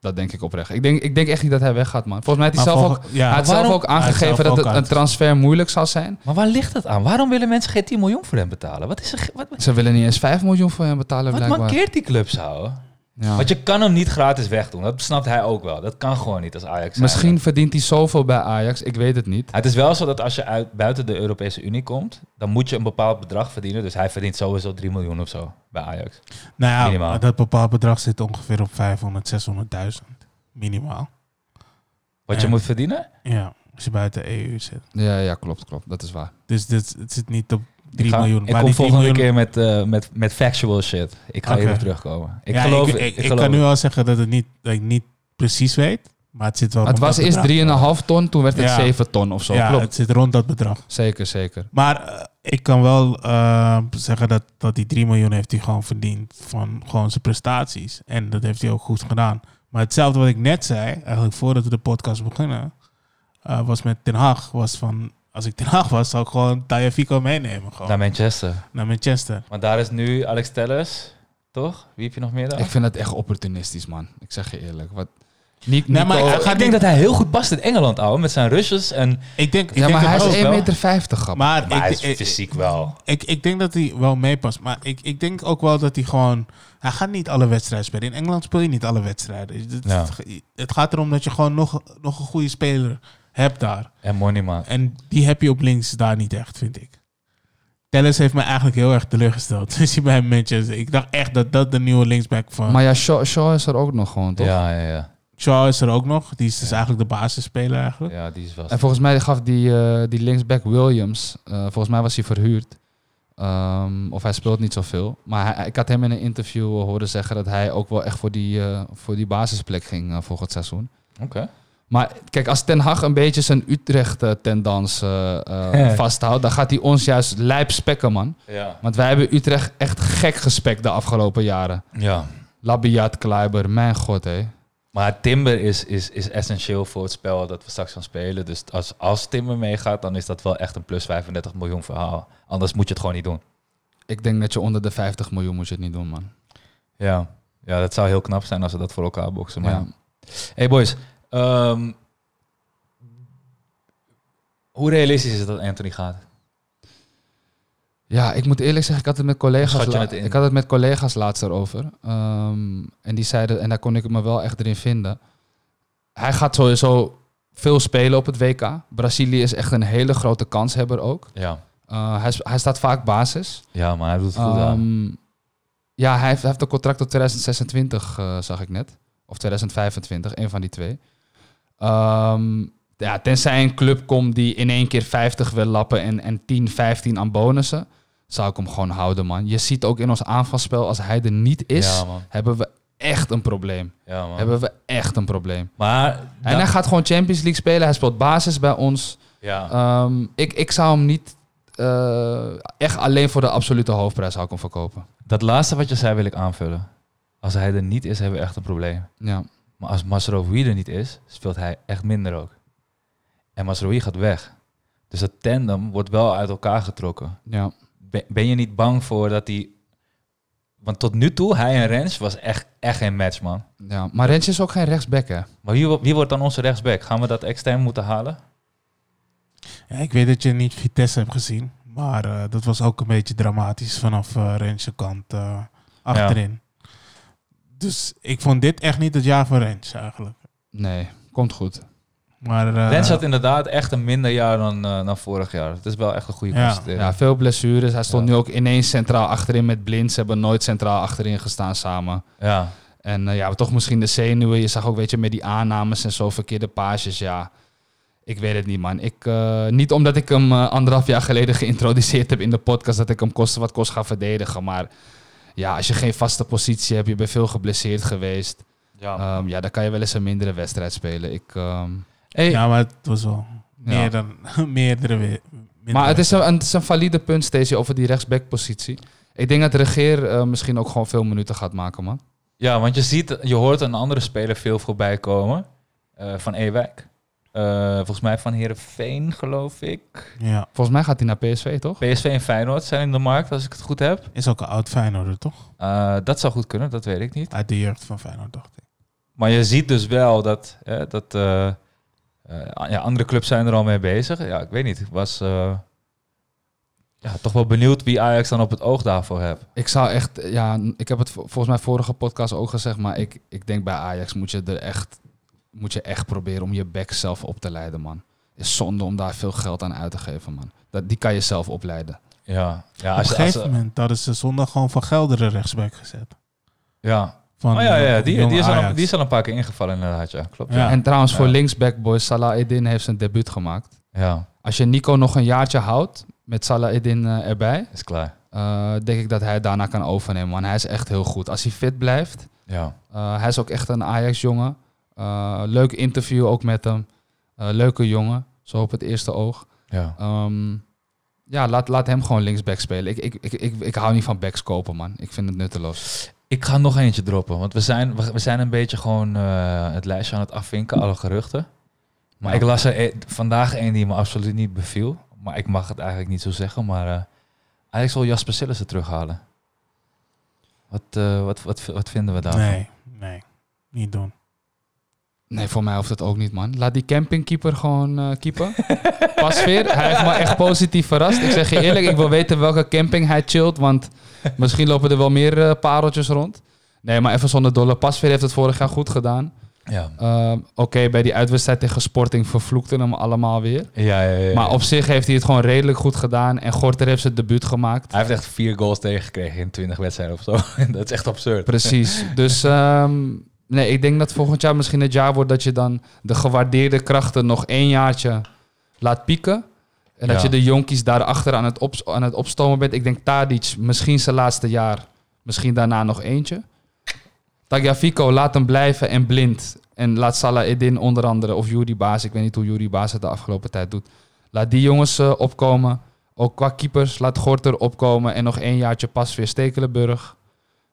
Dat denk ik oprecht. Ik denk, ik denk echt niet dat hij weggaat, man. Volgens mij heeft hij zelf ook, ja, hij had zelf ook aangegeven zelf dat ook het een transfer moeilijk zal zijn. Maar waar ligt het aan? Waarom willen mensen geen 10 miljoen voor hem betalen? Wat, is er, wat, Ze willen niet eens 5 miljoen voor hem betalen, wat blijkbaar. mankeert die clubs houden? Ja. Want je kan hem niet gratis wegdoen. Dat snapt hij ook wel. Dat kan gewoon niet als Ajax. zijn. Misschien verdient hij zoveel bij Ajax, ik weet het niet. Het is wel zo dat als je uit, buiten de Europese Unie komt, dan moet je een bepaald bedrag verdienen. Dus hij verdient sowieso 3 miljoen of zo bij Ajax. Nou ja, Minimaal. dat bepaald bedrag zit ongeveer op 500, 600.000. Minimaal. Wat je moet verdienen? Ja, als je buiten de EU zit. Ja, ja, klopt, klopt. Dat is waar. Dus dit, het zit niet op 3 ik ga, miljoen. Ik maar kom die 10 volgende miljoen- keer met, eh, met, met factual shit. Ik ga Oké. hierop terugkomen. Ik Ja, geloof ik, ik, ik geloof kan nu al zeggen dat, het niet, dat ik niet precies weet. Maar het zit wel het was eerst bedrag. 3,5 ton, toen werd het Ja. 7 ton of zo. Ja, Klopt. het zit rond dat bedrag. Zeker, zeker. Maar eh, ik kan wel eh, zeggen dat, dat die 3 miljoen heeft hij gewoon verdiend van gewoon zijn prestaties. En dat heeft hij ook goed gedaan. Maar hetzelfde wat ik net zei, eigenlijk voordat we de podcast beginnen, eh, was met Ten Hag. Was van, als ik Ten was, zou ik gewoon Taya Fico meenemen. Gewoon, Naar Manchester. naar Manchester. Maar daar is nu Alex Telles, toch? Wie heb je nog meer daar? Ik vind het echt opportunistisch, man. Ik zeg je eerlijk. Wat, Nee, maar ik gaat denk dat hij heel goed past in Engeland, ouwe, met zijn rushes. En, Ik denk, ik ja, denk maar hij is ook 1,50 wel. meter, 50, grap. Maar, maar hij ik, is ik, fysiek wel. ik, ik denk dat hij wel meepast. Maar ik, ik denk ook wel dat hij gewoon... Hij gaat niet alle wedstrijden spelen. In Engeland speel je niet alle wedstrijden. Het, Ja. het gaat erom dat je gewoon nog, nog een goede speler hebt daar. En money, man. En die heb je op links daar niet echt, vind ik. Telles heeft me eigenlijk heel erg teleurgesteld. Dus hij bij Manchester. Ik dacht echt dat dat de nieuwe linksback van... Maar ja, Shaw, Shaw is er ook nog gewoon, toch? Ja, ja, ja. Shaw is er ook nog. Die is dus Ja. eigenlijk de basisspeler eigenlijk. Ja, die is wel... En volgens mij gaf die, eh, die linksback Williams, eh, volgens mij was hij verhuurd. Ehm, of hij speelt niet zoveel. Maar hij, ik had hem in een interview horen zeggen dat hij ook wel echt voor die, eh, voor die basisplek ging volgend seizoen. Oké. Maar kijk, als Ten Hag een beetje zijn Utrecht-tendans vasthoudt, dan gaat hij ons juist lijp spekken, man. Ja. Want wij hebben Utrecht echt gek gespekt de afgelopen jaren. Ja. Labiat, Kleiber, mijn god, hé. Maar Timber is, is, is essentieel voor het spel dat we straks gaan spelen. Dus als, als Timber meegaat, dan is dat wel echt een plus 35 miljoen verhaal. Anders moet je het gewoon niet doen. Ik denk dat je onder de 50 miljoen moet je het niet doen, man. Ja. Ja, dat zou heel knap zijn als we dat voor elkaar boksen. Maar Ja. ja. Hey boys, ehm, hoe realistisch is het dat Anthony gaat? Ja, ik moet eerlijk zeggen, ik had het met collega's, het ik had het met collega's laatst erover. Ehm, en die zeiden, en daar kon ik me wel echt erin vinden. Hij gaat sowieso veel spelen op het WK. Brazilië is echt een hele grote kanshebber ook. Ja. Eh, hij, hij staat vaak basis. Ja, maar hij doet het goed aan. Ehm, ja, hij heeft, hij heeft een contract tot 2026, eh, zag ik net. Of 2025, een van die twee. Ehm, ja, tenzij een club komt die in één keer 50 wil lappen en, en 10, 15 aan bonussen, zou ik hem gewoon houden, man. Je ziet ook in ons aanvalspel, als hij er niet is, Ja, hebben we echt een probleem. Ja, man. Hebben we echt een probleem. Maar... En dan- hij gaat gewoon Champions League spelen. Hij speelt basis bij ons. ja. Ehm, ik, ik zou hem niet eh, echt alleen voor de absolute hoofdprijs zou ik hem verkopen. Dat laatste wat je zei wil ik aanvullen. Als hij er niet is, hebben we echt een probleem. Ja. Maar als Masrowi er niet is, speelt hij echt minder ook. En Masrowi gaat weg. Dus dat tandem wordt wel uit elkaar getrokken. Ja. Ben, ben je niet bang voor dat hij... Want tot nu toe, hij en Rens was echt, echt geen match, man. ja. Maar Rens is ook geen rechtsback, hè? Maar wie, wie wordt dan onze rechtsback? Gaan we dat extern moeten halen? Ja, ik weet dat je niet Vitesse hebt gezien. Maar eh, dat was ook een beetje dramatisch vanaf uh, Rens' kant eh, achterin. Dus ik vond dit echt niet het jaar voor Rens eigenlijk. Nee, komt goed. Maar, eh, Rens had inderdaad echt een minder jaar dan, eh, dan vorig jaar. Het is wel echt een goede Ja. constatering. Ja, veel blessures. Hij stond Ja. nu ook ineens centraal achterin met Blind. Ze hebben nooit centraal achterin gestaan samen. ja. En eh, ja, toch misschien de zenuwen. Je zag ook, weet je, met die aannames en zo, verkeerde pages. Ja, ik weet het niet, man. Ik, eh, niet omdat ik hem eh, anderhalf jaar geleden geïntroduceerd heb in de podcast, dat ik hem koste wat kost ga verdedigen. Maar ja, als je geen vaste positie hebt, je bent veel geblesseerd geweest. Ja. Ehm, ja, dan kan je wel eens een mindere wedstrijd spelen. Ik, ehm, Hey, Ja, maar het was wel Ja. meer dan meerdere weer. Maar het is, een, het is een valide punt, Stacey, over die rechtsback-positie. Ik denk dat de regeer eh, misschien ook gewoon veel minuten gaat maken, man. Ja, want je ziet, je hoort een andere speler veel voorbij komen. eh, van Ewijk. Eh, volgens mij van Herenveen, geloof ik. Ja, Volgens mij gaat hij naar PSV, toch? PSV en Feyenoord zijn in de markt, als ik het goed heb. is ook een oud Feyenoorder, toch? Eh, dat zou goed kunnen, dat weet ik niet. Uit de jeugd van Feyenoord, dacht ik. Maar je ziet dus wel dat, eh, dat eh, eh, ja, andere clubs zijn er al mee bezig. Ja, ik weet niet. Ik was eh, ja, toch wel benieuwd wie Ajax dan op het oog daarvoor heeft. Ik zou echt, ja, ik heb het vo- volgens mij vorige podcast ook gezegd, maar ik, ik denk bij Ajax moet je er echt, moet je echt proberen om je back zelf op te leiden, man. Is zonde om daar veel geld aan uit te geven, man. Dat, die kan je zelf opleiden. Ja, ja, Op als, een je- als, gegeven moment hadden ze zondag gewoon van Gelderen rechtsback gezet. ja. Van, Oh ja, ja die, die, is al, een- die is al een paar keer ingevallen inderdaad, ja. Klopt, Ja. ja. En trouwens, voor Ja. linksback boys, Salah Edin heeft zijn debuut gemaakt. Ja, Als je Nico nog een jaartje houdt met Salah Edin eh, erbij, is klaar. eh, denk ik dat hij daarna kan overnemen. Want hij is echt heel goed. Als hij fit blijft, Ja. eh, hij is ook echt een Ajax-jongen. Eh, leuk interview ook met hem. Eh, leuke jongen, zo op het eerste oog. Ja. Ehm, ja, laat, laat hem gewoon linksback spelen. Ik, ik, ik, ik, ik hou niet van backs kopen, man. Ik vind het nutteloos. Ik ga nog eentje droppen, want we zijn, we, we zijn een beetje gewoon eh, het lijstje aan het afvinken, alle geruchten. Maar Ja. ik las er e- vandaag een die me absoluut niet beviel. Maar ik mag het eigenlijk niet zo zeggen, maar eh eigenlijk zal Jasper Sillissen terughalen. Wat, eh, wat, wat, wat vinden we daarvan? Nee, nee. Niet doen. Nee, voor mij hoeft het ook niet, man. Laat die campingkeeper gewoon eh keeper. Pasveer, hij heeft me echt positief verrast. Ik zeg je eerlijk, ik wil weten welke camping hij chillt, want misschien lopen er wel meer eh, pareltjes rond. Nee, maar even zonder dolle. Pasveer heeft het vorig jaar goed gedaan. Ja. Ehm, Oké, bij die uitwedstrijd tegen Sporting vervloekten hem allemaal weer. Ja, ja, ja, Maar op zich heeft hij het gewoon redelijk goed gedaan. En Gorter heeft zijn debuut gemaakt. Hij heeft echt vier goals tegengekregen in 20 wedstrijden of zo. dat is echt absurd. Precies. Dus ehm, nee, ik denk dat volgend jaar misschien het jaar wordt dat je dan de gewaardeerde krachten nog één jaartje laat pieken. En dat je de jonkies daarachter aan het, op, aan het opstomen bent. Ik denk Tadic misschien zijn laatste jaar. Misschien daarna nog eentje. Tagliafico, laat hem blijven en blind. En laat Salah Edin onder andere, of Yuri Baas. Ik weet niet hoe Yuri Baas het de afgelopen tijd doet. Laat die jongens eh, opkomen. Ook qua keepers. Laat Gorter opkomen. En nog één jaartje pas weer Stekelenburg.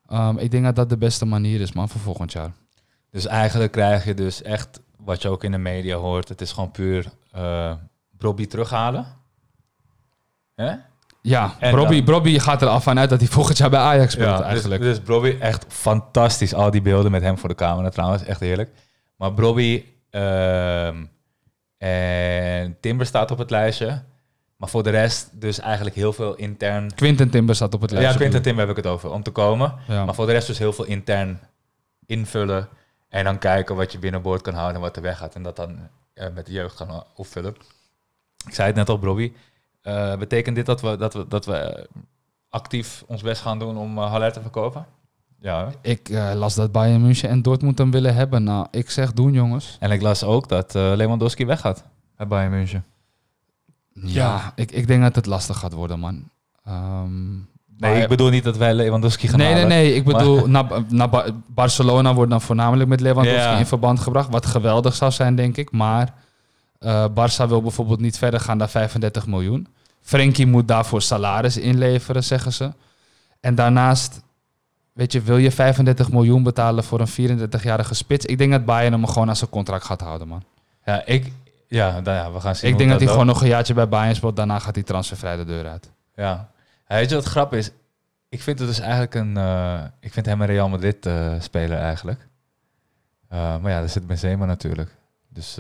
Ehm, ik denk dat dat de beste manier is, man, voor volgend jaar. Dus eigenlijk krijg je dus echt, wat je ook in de media hoort, het is gewoon puur eh Bobby terughalen. Hè? Ja, Robbie, Robbie gaat er af vanuit dat hij volgend jaar bij Ajax speelt, eigenlijk. Dus, dus Bobby, echt fantastisch. Al die beelden met hem voor de camera trouwens, echt heerlijk. Maar Bobby ehm, en Timber staat op het lijstje. Maar voor de rest dus eigenlijk heel veel intern... Quinten Timber staat op het lijstje. Ja, Quinten Timber heb ik het over, om te komen. Ja. Maar voor de rest dus heel veel intern invullen. En dan kijken wat je binnenboord kan houden en wat er weggaat. En dat dan eh, met de jeugd gaan opvullen. Ik zei het net al, Bobby. Eh, betekent dit dat we, dat we, dat we eh, actief ons best gaan doen om uh, Haller te verkopen? Ja. Ik las dat Bayern München en Dortmund hem willen hebben. Nou, ik zeg doen, jongens. En ik las ook dat eh, Lewandowski weggaat bij Bayern München. Ja, Ik, ik denk dat het lastig gaat worden, man. Ehm, Nee, maar- ik bedoel niet dat wij Lewandowski gaan Nee, nee, halen. nee. Ik bedoel, naar, naar Ba- Barcelona wordt dan voornamelijk met Lewandowski Ja. in verband gebracht. Wat geweldig zou zijn, denk ik. Maar eh Barça wil bijvoorbeeld niet verder gaan dan 35 miljoen. Frenkie moet daarvoor salaris inleveren, zeggen ze. En daarnaast, weet je, wil je 35 miljoen betalen voor een 34-jarige spits? Ik denk dat Bayern hem gewoon aan zijn contract gaat houden, man. Ja, ik, ja, nou ja, we gaan zien. ik denk dat hij loopt. gewoon nog een jaartje bij Bayern speelt. Daarna gaat hij transfervrij de deur uit. Ja. Ja, Weet je wat grap is? Ik vind het dus eigenlijk een... eh, ik vind hem een Real Madrid eh, speler eigenlijk. Eh, maar ja, daar zit Benzema natuurlijk. Dus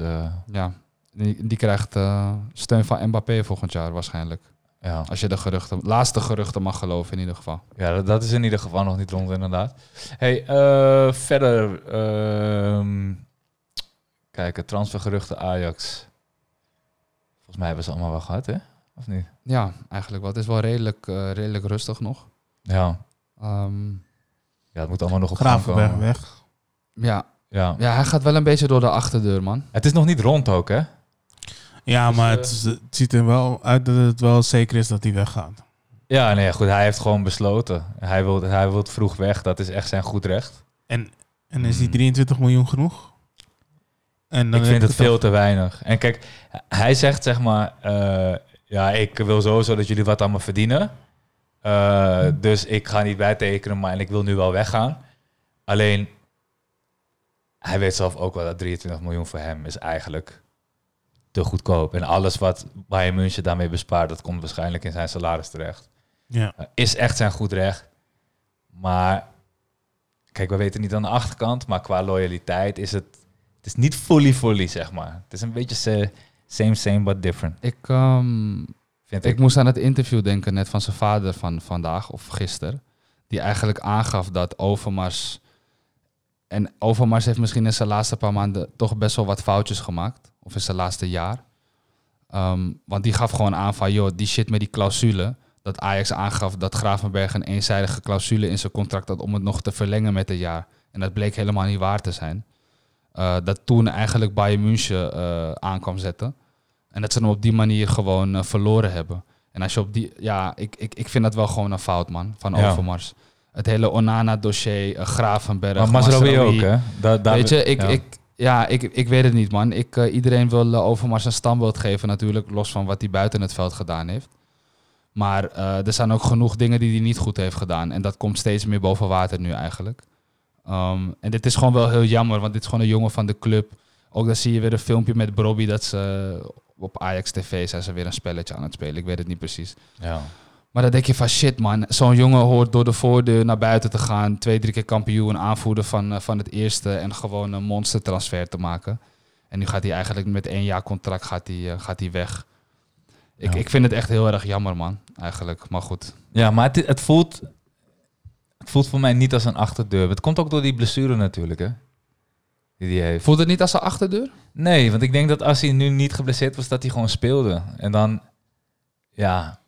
Ja, die, die krijgt steun van Mbappé volgend jaar waarschijnlijk. ja. Als je de geruchten, laatste geruchten mag geloven in ieder geval. ja, dat- dat is in ieder geval nog niet rond inderdaad. Hey, verder... ehm kijken, transfergeruchten Ajax. Volgens mij hebben ze allemaal wel gehad, hè? Of niet? Ja, eigenlijk wel. Het is wel redelijk, eh, redelijk rustig nog. Ja. Ehm, Ja, het moet allemaal nog op gang Gravenberg komen. weg. ja. Ja. ja, hij gaat wel een beetje door de achterdeur, man. Het is nog niet rond ook, hè? Ja, Dus, maar eh, het, ziet er wel uit dat het wel zeker is dat hij weggaat. Ja, nee, goed. Hij heeft gewoon besloten. Hij wil, hij wil vroeg weg. Dat is echt zijn goed recht. En, en is die Hmm. 23 miljoen genoeg? En dan ik vind het veel te weinig. En kijk, hij zegt zeg maar... eh, ja, ik wil sowieso dat jullie wat aan me verdienen. Eh, dus ik ga niet bijtekenen, maar en ik wil nu wel weggaan. Alleen, hij weet zelf ook wel dat 23 miljoen voor hem is eigenlijk te goedkoop. En alles wat Bayern München daarmee bespaart, dat komt waarschijnlijk in zijn salaris terecht. Ja. Uh, is echt zijn goed recht. Maar kijk, we weten niet aan de achterkant, maar qua loyaliteit is het, het is niet fully fully, zeg maar. Het is een beetje same, same, but different, Ik, ehm, vind ik. ik moest aan het interview denken net van zijn vader van vandaag of gisteren. Die eigenlijk aangaf dat Overmars... En Overmars heeft misschien in zijn laatste paar maanden toch best wel wat foutjes gemaakt. Of in zijn laatste jaar. Ehm, want die gaf gewoon aan van, joh, die shit met die clausule. Dat Ajax aangaf dat Gravenberg een eenzijdige clausule in zijn contract had om het nog te verlengen met een jaar. En dat bleek helemaal niet waar te zijn. Eh, dat toen eigenlijk Bayern München eh, aan kwam zetten. En dat ze hem op die manier gewoon eh, verloren hebben. En als je op die... Ja, ik, ik, ik vind dat wel gewoon een fout, man, van Ja. Overmars. Het hele Onana-dossier, eh, Gravenberg, maar Masraoui ook, hè? Da- daar- Weet je, ik, ja. ik, Ja, ik, ik weet het niet, man. Ik, eh, iedereen wil Overmars een standbeeld geven natuurlijk, los van wat hij buiten het veld gedaan heeft. Maar er zijn ook genoeg dingen die hij niet goed heeft gedaan. En dat komt steeds meer boven water nu eigenlijk. Ehm, en dit is gewoon wel heel jammer, want dit is gewoon een jongen van de club. Ook dan zie je weer een filmpje met Bobby dat ze op Ajax TV zijn ze weer een spelletje aan het spelen. Ik weet het niet precies. Ja. Maar dan denk je van shit man, zo'n jongen hoort door de voordeur naar buiten te gaan. Twee, drie keer kampioen, aanvoerder van, eh, van het eerste en gewoon een monstertransfer te maken. En nu gaat hij eigenlijk met één jaar contract gaat hij, eh, gaat hij weg. Ik, Ja. ik vind het echt heel erg jammer man, eigenlijk. Maar goed. Ja, maar het, het, voelt, het voelt voor mij niet als een achterdeur. Het komt ook door die blessure natuurlijk, hè? Die hij heeft. Voelt het niet als een achterdeur? Nee, want ik denk dat als hij nu niet geblesseerd was, dat hij gewoon speelde. En dan, ja,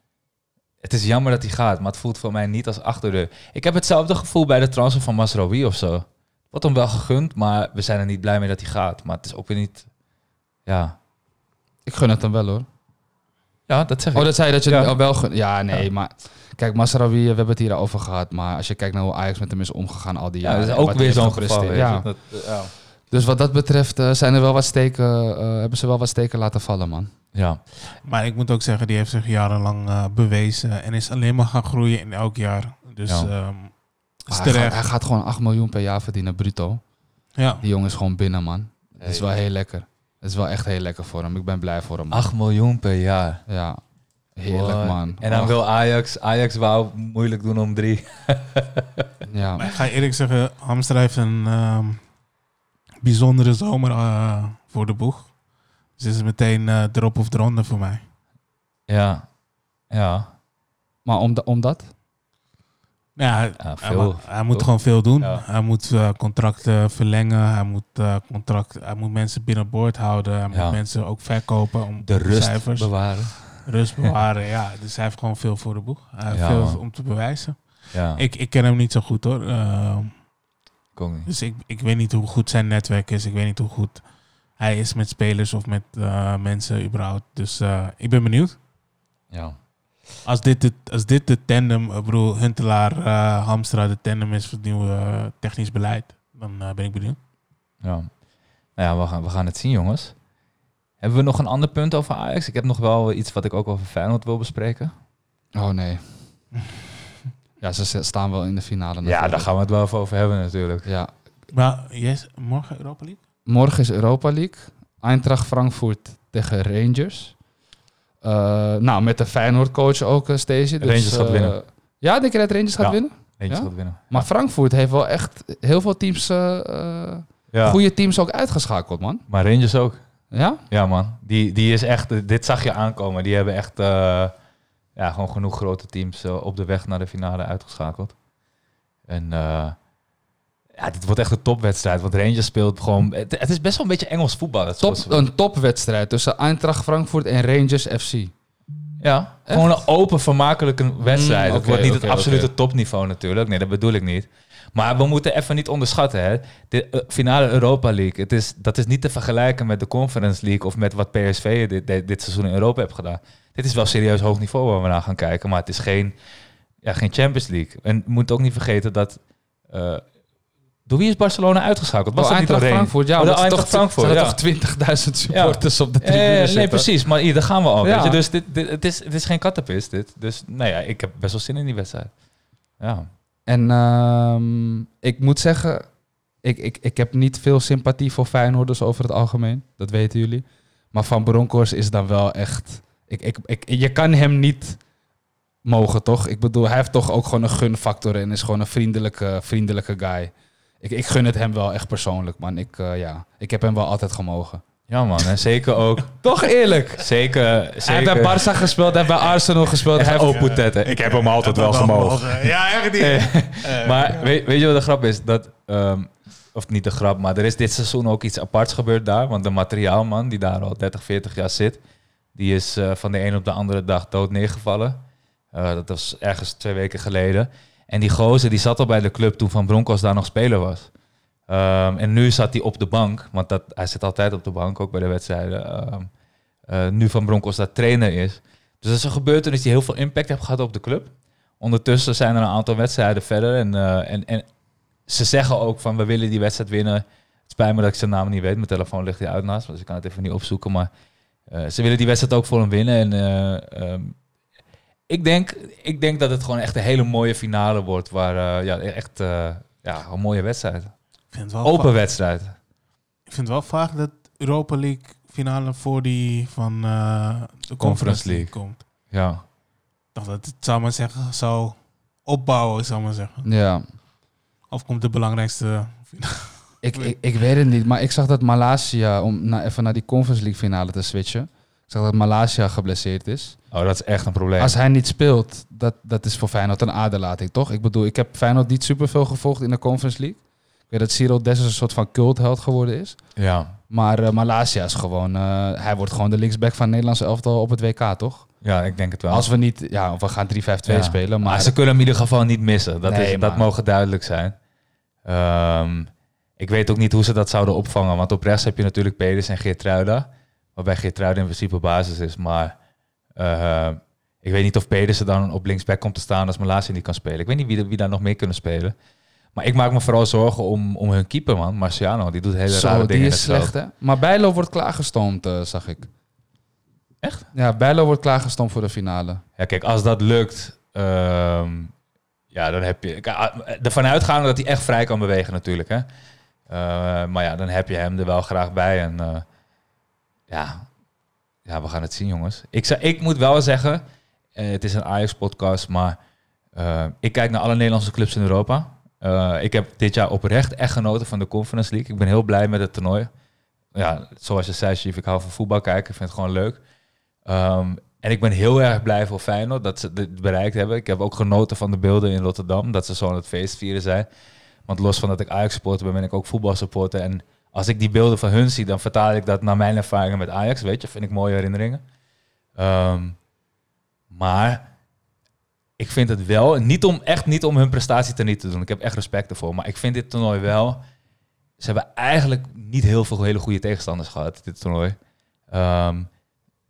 het is jammer dat hij gaat, maar het voelt voor mij niet als achterdeur. Ik heb hetzelfde gevoel bij de transfer van Masraoui of zo. Wordt hem wel gegund, maar we zijn er niet blij mee dat hij gaat. Maar het is ook weer niet, ja, Ik gun het hem wel hoor. ja dat zeg ik. Oh, dat zei je dat je Ja. al wel gun... Ja, nee, Ja. maar... Kijk, Masraoui, we hebben het hier al over gehad. Maar als je kijkt naar hoe Ajax met hem is omgegaan al die ja, jaren. dat is ook wat weer zo'n geval. Ja. Dat, ja. Dus wat dat betreft eh, zijn er wel wat steken, eh, hebben ze wel wat steken laten vallen, man. ja. Maar ik moet ook zeggen, die heeft zich jarenlang eh, bewezen en is alleen maar gaan groeien in elk jaar. Dus Ja. ehm is hij, gaat, terecht. hij gaat gewoon 8 miljoen per jaar verdienen, bruto. Ja. Die jongen is gewoon binnen, man. Het is wel heel lekker. Het is wel echt heel lekker voor hem. Ik ben blij voor hem. man. 8 miljoen per jaar. Ja, heerlijk, man. En dan wil Ajax, Ajax wou moeilijk doen om drie. Ja, Maar ik ga eerlijk zeggen, Hamstra heeft een ehm, bijzondere zomer eh, voor de boeg. Dus het is meteen eh erop of eronder voor mij. Ja, ja. maar om, omdat? Ja, hij, Ja, hij veel. ma- hij moet Toch? gewoon veel doen. Ja. Hij moet eh, contracten verlengen. Hij moet, eh, contract, hij moet mensen binnenboord houden. Hij Ja. moet mensen ook verkopen om De rust cijfers. bewaren. Rust bewaren. ja, dus hij heeft gewoon veel voor de boeg. Hij heeft Ja, veel man. om te bewijzen. Ja, Ik, ik ken hem niet zo goed hoor. Dus ik, ik weet niet hoe goed zijn netwerk is. Ik weet niet hoe goed hij is met spelers of met eh, mensen überhaupt. Dus eh, ik ben benieuwd. Ja. Als dit, de, als dit de tandem, ik bedoel, Huntelaar, eh, Hamstra, de tandem is voor het nieuwe eh, technisch beleid, dan eh, ben ik benieuwd. Ja. Nou ja, we gaan, we gaan het zien, jongens. Hebben we nog een ander punt over Ajax? Ik heb nog wel iets wat ik ook over Feyenoord wil bespreken. Oh nee. Ja, ze ze staan wel in de finale Ja, natuurlijk. daar gaan we het wel even over hebben natuurlijk. Ja, Maar yes, morgen Europa League? Morgen is Europa League. Eintracht Frankfurt tegen Rangers. Eh, nou, met de Feyenoord coach ook, uh, Stacey. Dus, Rangers gaat eh, winnen. Ja, denk je dat Rangers gaat Ja. winnen? Ja? gaat winnen. Maar Frankfurt heeft wel echt heel veel teams, Ja. goede teams ook uitgeschakeld, man. Maar Rangers ook. Ja? Ja, man. Die, die is echt, dit zag je aankomen. Die hebben echt eh, ja, gewoon genoeg grote teams eh, op de weg naar de finale uitgeschakeld. En eh, ja, dit wordt echt een topwedstrijd. Want Rangers speelt gewoon. Het, het is best wel een beetje Engels voetbal. Het Top, een topwedstrijd tussen Eintracht Frankfurt en Rangers FC. Ja, gewoon een open, vermakelijke wedstrijd. Mm, het oké, wordt niet het absolute topniveau natuurlijk. Nee, dat bedoel ik niet. Maar we moeten even niet onderschatten. Hè. De eh, finale Europa League, het is, dat is niet te vergelijken met de Conference League... of met wat PSV dit, dit, dit seizoen in Europa heeft gedaan. Dit is wel serieus hoog niveau waar we naar gaan kijken. Maar het is geen, ja, geen Champions League. En we moeten ook niet vergeten dat... eh, door wie is Barcelona uitgeschakeld? Was Oh, dat niet Eintracht? Frankfurt, ja. Oh, de Eintracht toch, Frankfurt, hadden toch 20.000 supporters op de Eh, tribune nee, zitten. precies. Maar hier, daar gaan we al. Ja. Weet je? Dus dit, dit, het, is, het is geen kattenpis, dit. Dus nou ja, ik heb best wel zin in die wedstrijd. Ja. En ehm, ik moet zeggen, ik, ik, ik heb niet veel sympathie voor Feyenoorders over het algemeen. Dat weten jullie. Maar Van Bronckhorst is dan wel echt... Ik, ik, ik, je kan hem niet mogen, toch? Ik bedoel, hij heeft toch ook gewoon een gunfactor en is gewoon een vriendelijke, vriendelijke guy. Ik, ik gun het hem wel echt persoonlijk, man. Ik, eh, ja, ik heb hem wel altijd gemogen. ja, man. En zeker ook. Toch eerlijk? Zeker. Hij heeft zeker bij Barça gespeeld, hij heeft bij Arsenal gespeeld. Hij heeft, tetten. Ik heb hem altijd wel gemogen. Ja, echt niet. Maar weet, weet je wat de grap is? Dat, ehm, of niet de grap, maar er is dit seizoen ook iets aparts gebeurd daar. Want de materiaalman die daar al 30, 40 jaar zit, die is eh, van de een op de andere dag dood neergevallen. Eh, dat was ergens twee weken geleden. En die gozer die zat al bij de club toen Van Bronckhorst daar nog speler was. Ehm, en nu zat hij op de bank, want dat, hij zit altijd op de bank, ook bij de wedstrijden. Ehm, eh, nu Van Bronckhorst daar trainer is. Dus dat is een gebeurtenis die heel veel impact heeft gehad op de club. Ondertussen zijn er een aantal wedstrijden verder. En, en, en ze zeggen ook van we willen die wedstrijd winnen. Het spijt me dat ik zijn naam niet weet. Mijn telefoon ligt hier uit naast, dus ik kan het even niet opzoeken. Maar ze willen die wedstrijd ook voor hem winnen. En eh, ehm, ik, denk, ik denk dat het gewoon echt een hele mooie finale wordt. Waar, eh, ja, echt eh, ja, een mooie wedstrijd. Ik vind het wel Open wedstrijd. Ik vind het wel vaag dat Europa League finale voor die van eh, de Conference League komt. Ja. Dat het, zou maar zeggen, zou opbouwen, zou maar zeggen. Ja. Of komt de belangrijkste finale. Ik, ik, ik weet het niet, maar ik zag dat Malaysia, om na, even naar die Conference League finale te switchen. Ik zag dat Malaysia geblesseerd is. Oh, dat is echt een probleem. Als hij niet speelt, dat, dat is voor Feyenoord een aderlating, toch? Ik bedoel, ik heb Feyenoord niet superveel gevolgd in de Conference League. Ik weet dat Cyril Dessers een soort van cultheld geworden is. Ja. Maar eh Malaysia is gewoon... eh, hij wordt gewoon de linksback van het Nederlandse elftal op het WK, toch? ja, ik denk het wel. Als we niet... Ja, we gaan 3-5-2 Ja. spelen, Maar ze kunnen hem in ieder geval niet missen. Dat, Nee, is, dat mogen duidelijk zijn. Ehm, ik weet ook niet hoe ze dat zouden opvangen. Want op rechts heb je natuurlijk Peders en Geertruida. Waarbij Geertruida in principe basis is. Maar eh, ik weet niet of Pedersen dan op linksback komt te staan als Malasia niet kan spelen. Ik weet niet wie, wie daar nog mee kunnen spelen. Maar ik maak me vooral zorgen om, om hun keeper, man. Marciano, die doet hele Zo, rare dingen die is slecht, hè? Maar Bijlo wordt klaargestoomd, eh, zag ik. Echt? Ja, Bijlo wordt klaargestoomd voor de finale. Ja, kijk, als dat lukt, ehm, ja, dan heb je... ah, Ervan uitgaande dat hij echt vrij kan bewegen natuurlijk, hè. Eh, maar ja, dan heb je hem er wel graag bij. En eh, ja, ja, we gaan het zien, jongens. Ik, zou- ik moet wel zeggen, eh, het is een Ajax-podcast, maar ik kijk naar alle Nederlandse clubs in Europa. Ik heb dit jaar oprecht echt genoten van de Conference League. Ik ben heel blij met het toernooi. Ja, zoals je zei, Chief, ik hou van voetbal kijken. Ik vind het gewoon leuk. Ehm, en ik ben heel erg blij voor Feyenoord dat ze dit bereikt hebben. Ik heb ook genoten van de beelden in Rotterdam, dat ze zo aan het feest vieren zijn. Want los van dat ik Ajax supporter ben, ben ik ook voetbalsupporter. En als ik die beelden van hun zie, dan vertaal ik dat naar mijn ervaringen met Ajax. Weet je, vind ik mooie herinneringen. Ehm, maar ik vind het wel, niet om, echt niet om hun prestatie te niet te doen. Ik heb echt respect ervoor. Maar ik vind dit toernooi wel... Ze hebben eigenlijk niet heel veel hele goede tegenstanders gehad, dit toernooi. Ehm,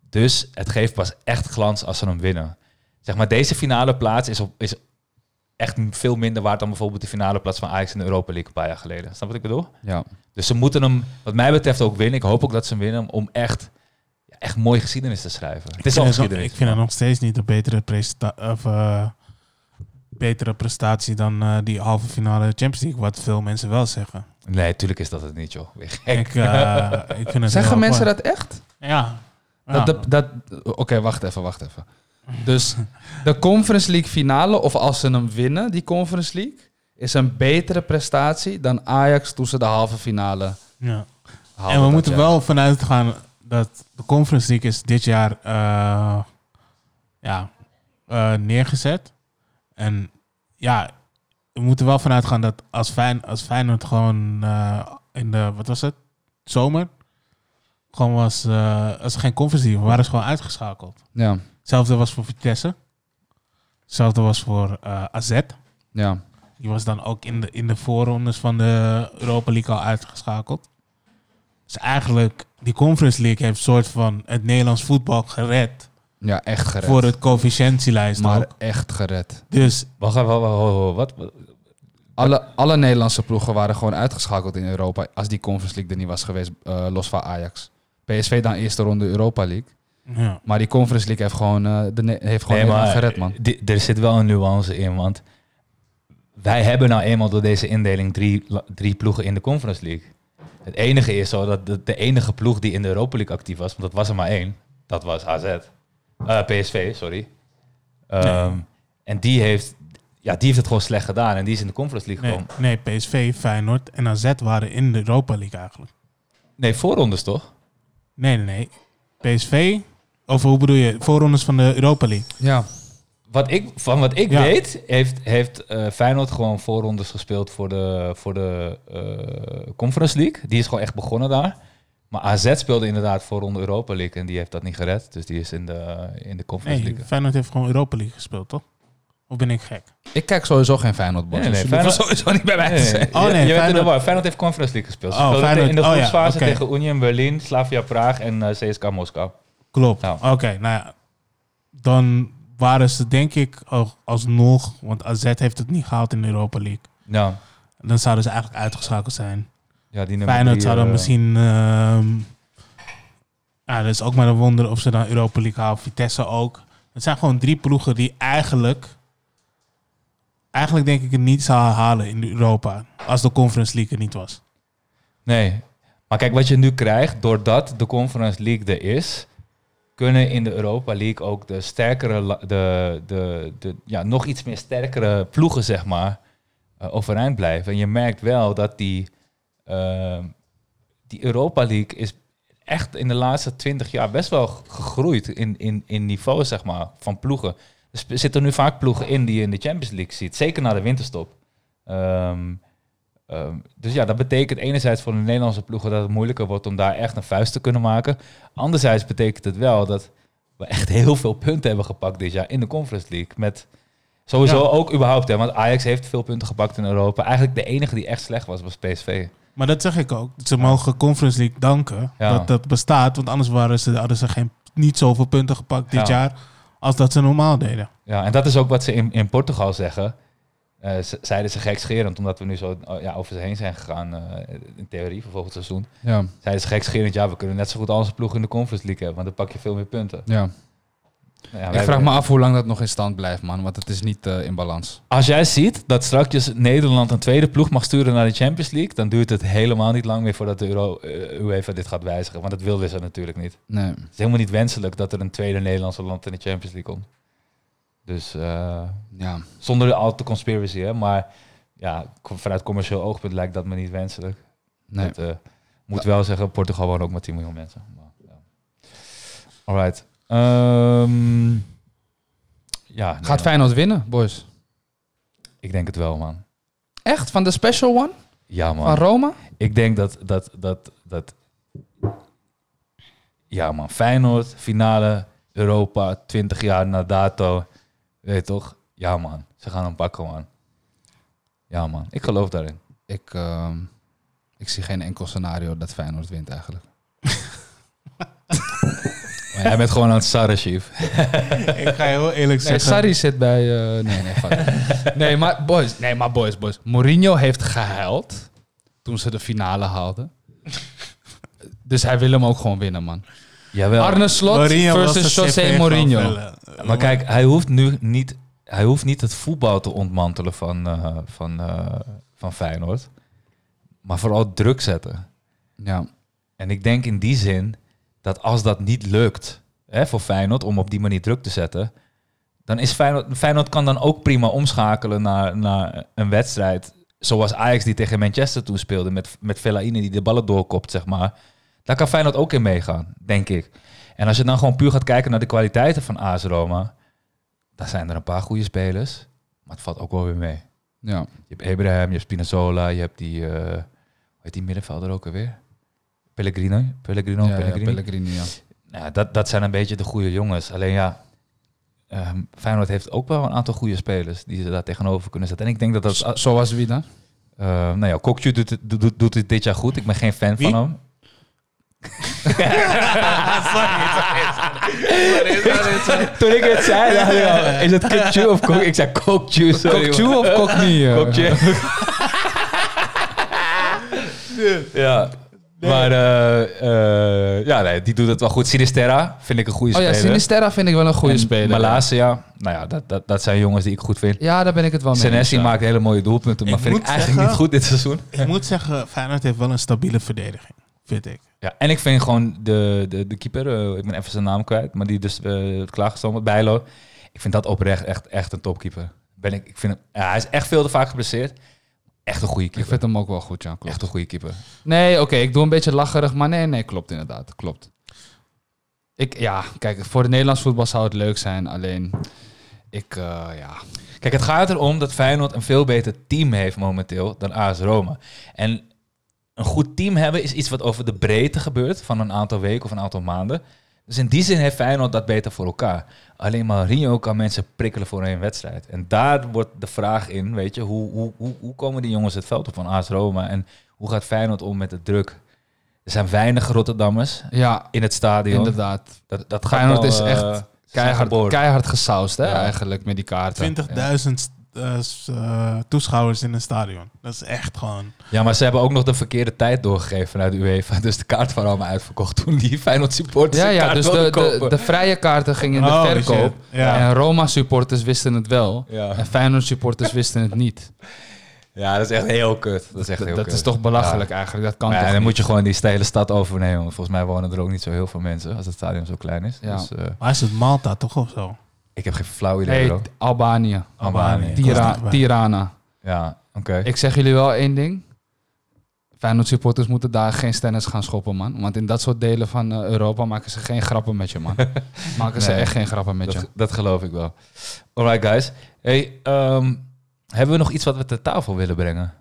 dus het geeft pas echt glans als ze hem winnen. Zeg maar, deze finale plaats is, op, is echt veel minder waard dan bijvoorbeeld de finale plaats van Ajax in de Europa League een paar jaar geleden. Snap wat ik bedoel? Ja. Dus ze moeten hem, wat mij betreft, ook winnen. Ik hoop ook dat ze hem winnen om echt, ja, echt mooie geschiedenis te schrijven. Het is al Ik vind het nog- geschiedenis. Ik vind het nog steeds niet een betere, presta of, eh, betere prestatie dan eh, die halve finale Champions League, wat veel mensen wel zeggen. Nee, tuurlijk is dat het niet, joh. Ik, ik vind het Zeggen mensen apart. dat echt? Ja. Ja. Dat, dat, dat, Oké, wacht even, wacht even. Dus de Conference League finale, of als ze hem winnen, die Conference League, is een betere prestatie dan Ajax toen ze de halve finale ja. En we moeten jaar. wel vanuit gaan dat de Conference League is dit jaar eh, ja, eh, neergezet. En ja, we moeten wel vanuit gaan dat als, Fijn, als Feyenoord gewoon eh, in de, wat was het, zomer, gewoon was, als er geen Conference League, waren ze gewoon uitgeschakeld. Ja, Hetzelfde was voor Vitesse. Hetzelfde was voor eh, AZ. ja. Die was dan ook in de, in de voorrondes van de Europa League al uitgeschakeld. Dus eigenlijk, die Conference League heeft soort van het Nederlands voetbal gered. Ja, echt gered. Voor het coëfficiëntielijst maar ook. echt gered. Dus Wacht even, wacht, wacht, wacht, wat? wat? Alle, alle Nederlandse ploegen waren gewoon uitgeschakeld in Europa als die Conference League er niet was geweest, eh, los van Ajax. PSV dan eerste ronde Europa League. Ja, Maar die Conference League heeft gewoon, eh, de, heeft gewoon Nee, Nederland maar gered, man. er zit wel een nuance in, want wij hebben nou eenmaal door deze indeling drie, drie ploegen in de Conference League. Het enige is zo dat de, de enige ploeg die in de Europa League actief was, want dat was er maar één, dat was AZ. Eh, PSV, sorry. Ehm, En die heeft, ja, die heeft het gewoon slecht gedaan en die is in de Conference League nee, gekomen. nee, PSV, Feyenoord en AZ waren in de Europa League eigenlijk. Nee, voorrondes toch? Nee, nee, nee. PSV, of hoe bedoel je, voorrondes van de Europa League. Ja, Wat ik, van wat ik Ja. weet, heeft, heeft eh, Feyenoord gewoon voorrondes gespeeld voor de, voor de eh, Conference League. Die is gewoon echt begonnen daar. Maar AZ speelde inderdaad voorronde Europa League en die heeft dat niet gered. Dus die is in de, in de Conference Nee, League. Feyenoord heeft gewoon Europa League gespeeld, toch? Of ben ik gek? ik kijk sowieso geen Feyenoord, Bas. Nee, nee, Dus Feyenoord- sowieso niet bij mij te Nee, nee, zijn. nee. Oh, Je- nee, je Feyenoord-. Feyenoord heeft Conference League gespeeld. Ze Oh, Feyenoord- in de oh ja, groepsfase tegen Union Berlin, Slavia Praag en eh, CSKA Moskou. Klopt. Ja. Oké, nou ja. Dan waren ze denk ik al- alsnog, want AZ heeft het niet gehaald in de Europa League. Ja, Dan zouden ze eigenlijk uitgeschakeld zijn. Ja, die nummer Feyenoord zou dan eh, misschien... ehm, ja, dat is ook maar een wonder of ze dan Europa League halen. Vitesse ook. Het zijn gewoon drie ploegen die eigenlijk... Eigenlijk denk ik het niet zouden halen in Europa. Als de Conference League er niet was. Nee. Maar kijk, wat je nu krijgt, doordat de Conference League er is, kunnen in de Europa League ook de sterkere, de, de, de, ja, nog iets meer sterkere ploegen, zeg maar, eh, overeind blijven. En je merkt wel dat die, eh, die Europa League is echt in de laatste twintig jaar best wel gegroeid in, in, in niveau, zeg maar, van ploegen. Er zitten nu vaak ploegen in die je in de Champions League ziet, zeker na de winterstop. Ehm, Ehm, dus ja, dat betekent enerzijds voor de Nederlandse ploegen dat het moeilijker wordt om daar echt een vuist te kunnen maken. Anderzijds betekent het wel dat we echt heel veel punten hebben gepakt dit jaar in de Conference League. Met sowieso Ja. ook überhaupt, hè, want Ajax heeft veel punten gepakt in Europa. Eigenlijk de enige die echt slecht was, was PSV. Maar dat zeg ik ook. Ze mogen Conference League danken Ja. dat dat bestaat. Want anders waren ze, hadden ze geen, niet zoveel punten gepakt dit Ja. jaar als dat ze normaal deden. Ja, en dat is ook wat ze in, in Portugal zeggen. Ze- zeiden ze gekscherend, omdat we nu zo oh, ja, over ze heen zijn gegaan eh, in theorie voor volgend seizoen. Ja, Zeiden ze gekscherend, ja, we kunnen net zo goed als ploeg in de Conference League hebben, want dan pak je veel meer punten. ja. Nou ja, Ik vraag me af hoe lang dat nog in stand blijft, man. Want het is niet eh, in balans. Als jij ziet dat straks Nederland een tweede ploeg mag sturen naar de Champions League, dan duurt het helemaal niet lang meer voordat de Euro, UEFA dit gaat wijzigen. Want dat wilden ze natuurlijk niet. Nee. Het is helemaal niet wenselijk dat er een tweede Nederlandse land in de Champions League komt. Dus eh, Ja. zonder al te conspiracy, hè, maar ja, vanuit commercieel oogpunt lijkt dat me niet wenselijk. Nee. Dat, eh, moet wel zeggen, Portugal wonen ook maar 10 miljoen mensen. Maar, ja. Alright. Ehm, ja, nee, Gaat Feyenoord winnen, boys? ik denk het wel, man. Echt? Van de special one? Ja, man. Van Roma? Ik denk dat, dat, dat, dat... Ja, man. Feyenoord, finale, Europa, 20 jaar na dato. Weet je toch? Ja, man. Ze gaan hem pakken, man. Ja, man. Ik geloof daarin. Ik, ehm, ik zie geen enkel scenario dat Feyenoord wint eigenlijk. Maar jij bent gewoon aan het sarren, chief. ik ga je heel eerlijk Nee, zeggen. Sarri zit bij... eh, nee, nee, fuck. nee, maar boys, nee, maar boys, boys. Mourinho heeft gehuild toen ze de finale haalden. Dus hij wil hem ook gewoon winnen, man. Jawel. Arne Slot Mourinho was versus de José CV Mourinho. gewoon. Maar kijk, hij hoeft nu niet... Hij hoeft niet het voetbal te ontmantelen van, eh, van, eh, van Feyenoord. Maar vooral druk zetten. Ja, En ik denk in die zin dat als dat niet lukt hè, voor Feyenoord om op die manier druk te zetten, dan is Feyenoord, Feyenoord kan dan ook prima omschakelen naar, naar een wedstrijd zoals Ajax die tegen Manchester toen speelde met, met Fellaini die de ballen doorkopt, zeg maar. Daar kan Feyenoord ook in meegaan, denk ik. En als je dan gewoon puur gaat kijken naar de kwaliteiten van AS Roma, dan zijn er een paar goede spelers, maar het valt ook wel weer mee. ja. Je hebt Abraham, je hebt Spinazzola, je hebt die, eh hoe heet die middenvelder ook alweer? Pellegrino? Pellegrino? ja, ja, ja. Nou, dat, dat zijn een beetje de goede jongens. Alleen ja, ehm, Feyenoord heeft ook wel een aantal goede spelers die ze daar tegenover kunnen zetten. En ik denk dat dat... Zo- Zoals wie dan? eh nou ja, Kokju doet, het- doet, doet, doet het dit jaar goed. Ik ben geen fan Wie? van hem. Toen ik het zei, dacht ik al, is het Kokju of Kok? Ik zei Kokju, sorry. Kokju man. of Kokni? eh? Kokju. ja. Maar eh, eh, ja, nee, die doet het wel goed. Sinisterra vind ik een goede Oh ja, speler. Sinisterra vind ik wel een goede En speler. Malasia, nou ja, dat, dat, dat zijn jongens die ik goed vind. Ja, daar ben ik het wel mee. Senesi ja. maakt hele mooie doelpunten, maar Ik vind ik eigenlijk zeggen- niet goed dit seizoen. Ik moet zeggen, Feyenoord heeft wel een stabiele verdediging, vind ik. Ja, en ik vind gewoon de, de, de keeper, eh, ik ben even zijn naam kwijt, maar die dus uh, klaargestoomd, Bijlo. Ik vind dat oprecht echt, echt een topkeeper. Ben ik, ik vind hem, ja, hij is echt veel te vaak geblesseerd. Echt een goede Ik keeper. vind hem ook wel goed, ja. Klopt. Echt een goede keeper. Nee, oké, ik doe een beetje lacherig, maar nee, nee, klopt inderdaad. Klopt. Ik, ja, kijk, voor de Nederlands voetbal zou het leuk zijn, alleen ik, eh, ja. Kijk, het gaat erom dat Feyenoord een veel beter team heeft momenteel dan AS Roma. En een goed team hebben is iets wat over de breedte gebeurt van een aantal weken of een aantal maanden. Dus in die zin heeft Feyenoord dat beter voor elkaar. Alleen Marinho kan mensen prikkelen voor een wedstrijd. En daar wordt de vraag in, weet je, hoe, hoe, hoe, hoe komen die jongens het veld op van AS Roma? En hoe gaat Feyenoord om met de druk? Er zijn weinig Rotterdammers Ja, in het stadion. inderdaad. Dat, dat gaat Feyenoord wel, is eh, echt zijn Keihard, keihard gesausd, hè, Ja. eigenlijk, met die kaarten. 20.000 eh, s- eh, toeschouwers in een stadion. Dat is echt gewoon... Ja, maar ze hebben ook nog de verkeerde tijd doorgegeven vanuit de UEFA. Dus de kaart waren allemaal uitverkocht toen die Feyenoord supporters Ja, ja, kaart dus de, wilden de, kopen. de vrije kaarten gingen in de Oh, verkoop. Ja. En Roma-supporters wisten het wel. Ja. En Feyenoord-supporters wisten het niet. ja, dat is echt heel kut. Dat is echt heel dat kut. is toch belachelijk eigenlijk. Dat kan ja, toch dan niet? moet je gewoon die hele stad overnemen. Volgens mij wonen er ook niet zo heel veel mensen als het stadion zo klein is. Ja. Dus, eh, Maar is het Malta toch of zo? Ik heb geen flauw idee, Nee, bro. t- Albanië. Albanië. Tira. Tirana. Ja, oké. Ik zeg jullie wel één ding. Feyenoord supporters moeten daar geen stennis gaan schoppen, man. Want in dat soort delen van eh, Europa maken ze geen grappen met je, man. maken ze Nee. echt geen grappen met je. Dat, dat geloof ik wel. Alright, guys. Hey, ehm, hebben we nog iets wat we ter tafel willen brengen?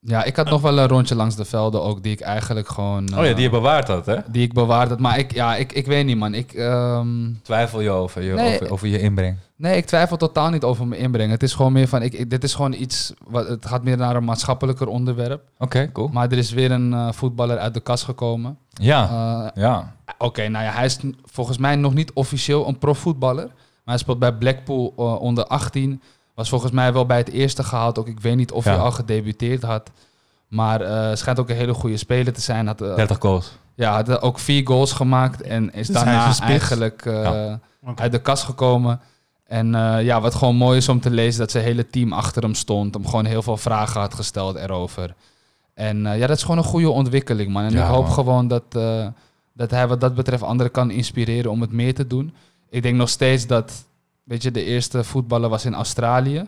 Ja, ik had nog wel een rondje langs de velden ook, die ik eigenlijk gewoon... oh ja, eh, die je bewaard had, hè? die ik bewaard had. Maar ik, ja, ik, ik weet niet, man. Ik, ehm, Twijfel je over je, Nee. over, over je inbreng? nee, ik twijfel totaal niet over mijn inbreng. Het is gewoon meer van... Ik, ik- dit is gewoon iets... Wat, het gaat meer naar een maatschappelijker onderwerp. Oké, cool. Maar er is weer een eh, voetballer uit de kast gekomen. Ja, Eh, ja. Oké, nou ja, hij is volgens mij nog niet officieel een profvoetballer. Maar hij speelt bij Blackpool eh, onder 18. Was volgens mij wel bij het eerste gehaald. Ook ik weet niet of Ja. hij al gedebuteerd had. Maar eh schijnt ook een hele goede speler te zijn. Had, eh, 30 goals. ja, had eh, ook vier goals gemaakt. En is Dus daarna eigenlijk eh, Ja. Uit de kast gekomen. En eh, ja, wat gewoon mooi is om te lezen, dat zijn hele team achter hem stond. Hem gewoon heel veel vragen had gesteld erover. En eh, ja, dat is gewoon een goede ontwikkeling, man. En Ja, ik hoop man. gewoon dat, eh, dat hij wat dat betreft anderen kan inspireren om het meer te doen. Ik denk nog steeds dat, weet je, de eerste voetballer was in Australië.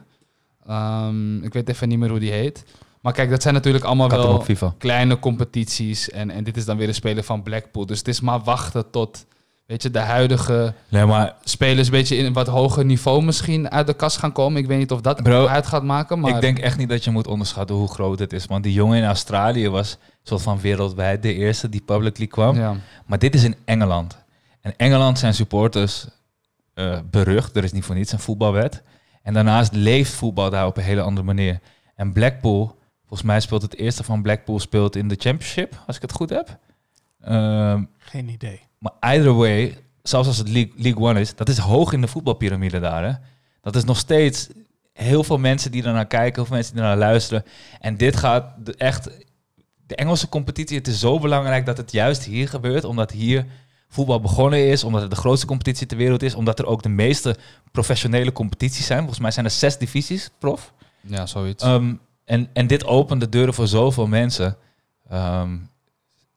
Ehm, ik weet even niet meer hoe die heet. Maar kijk, dat zijn natuurlijk allemaal wel kleine competities. En, en dit is dan weer een speler van Blackpool. Dus het is maar wachten tot, weet je, de huidige Nee, maar spelers een beetje in een wat hoger niveau misschien uit de kast gaan komen. Ik weet niet of dat Bro, uit gaat maken, maar ik denk echt niet dat je moet onderschatten hoe groot het is. Want die jongen in Australië was soort van wereldwijd de eerste die publicly kwam. ja. Maar dit is in Engeland. En Engeland zijn supporters eh, berucht. Er is niet voor niets een voetbalwet. En daarnaast leeft voetbal daar op een hele andere manier. En Blackpool, volgens mij speelt het eerste van Blackpool speelt in de Championship, als ik het goed heb. Ehm, Geen idee. maar either way, zelfs als het League, League One is, dat is hoog in de voetbalpyramide daar. Hè? Dat is nog steeds heel veel mensen die ernaar kijken, heel veel mensen die ernaar luisteren. En dit gaat echt... De Engelse competitie, het is zo belangrijk dat het juist hier gebeurt, omdat hier voetbal begonnen is, omdat het de grootste competitie ter wereld is, omdat er ook de meeste professionele competities zijn. Volgens mij zijn er zes divisies, prof. ja, zoiets. Ehm, en, en dit opent de deuren voor zoveel mensen. Ehm,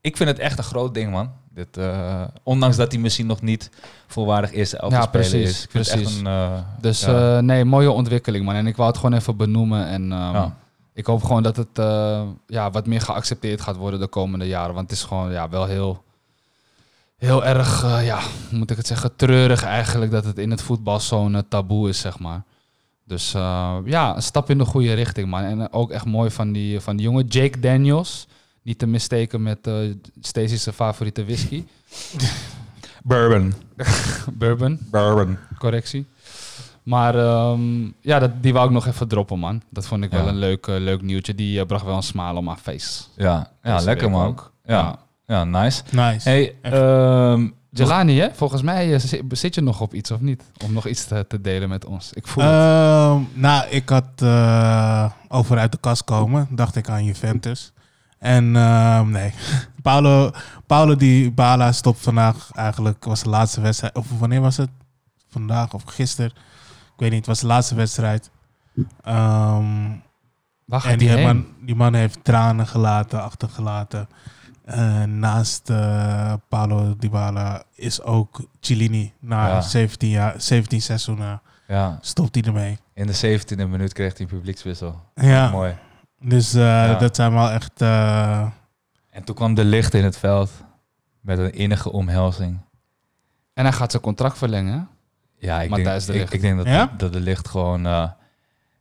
ik vind het echt een groot ding, man. Dit, eh, ondanks dat hij misschien nog niet volwaardig eerste elftal Ja, speler precies, is. Ik vind het precies. echt een, eh, dus ja. eh, nee, mooie ontwikkeling, man. En ik wou het gewoon even benoemen. En ehm, Ja. ik hoop gewoon dat het ja, wat meer geaccepteerd gaat worden de komende jaren. Want het is gewoon ja, wel heel, heel erg, eh, ja, hoe moet ik het zeggen, treurig eigenlijk dat het in het voetbal zo'n eh, taboe is, zeg maar. Dus eh, ja, een stap in de goede richting, man. En ook echt mooi van die, van die jongen, Jake Daniels. Niet te misteken met eh Stacey's favoriete whisky. Bourbon. Bourbon, Bourbon. correctie. Maar ehm, ja, dat, die wou ik nog even droppen, man. Dat vond ik Ja. wel een leuk, leuk nieuwtje. Die bracht wel een smile op mijn face. Ja, ja Deze lekker man. ook. Ja. Ja. Ja, nice. Nice. Hey, ehm, Jelani, hè? Volgens mij eh, zi- zit je nog op iets of niet? Om nog iets te, te delen met ons. Ik voel het. Ehm, nou, ik had eh, over uit de kast komen. Dacht ik aan Juventus. En ehm, nee. Paulo, Paulo Di Bala stopt vandaag eigenlijk. Was de laatste wedstrijd. Of wanneer was het? Vandaag of gisteren. Ik weet niet. Het was de laatste wedstrijd. Ehm, Waar en die die man, die man heeft tranen gelaten, achtergelaten. Eh, naast eh Paulo Dybala is ook Cellini. Na Ja. 17, jaar, 17 seizoenen ja, stopt hij ermee. in de 17e minuut kreeg hij een publiekswissel. Ja, Mooi. dus eh, Ja. dat zijn wel echt... eh, En toen kwam de licht in het veld met een innige omhelzing. En hij gaat zijn contract verlengen. Ja, ik, denk, de ik, denk dat, Ja? de, dat de licht gewoon... eh,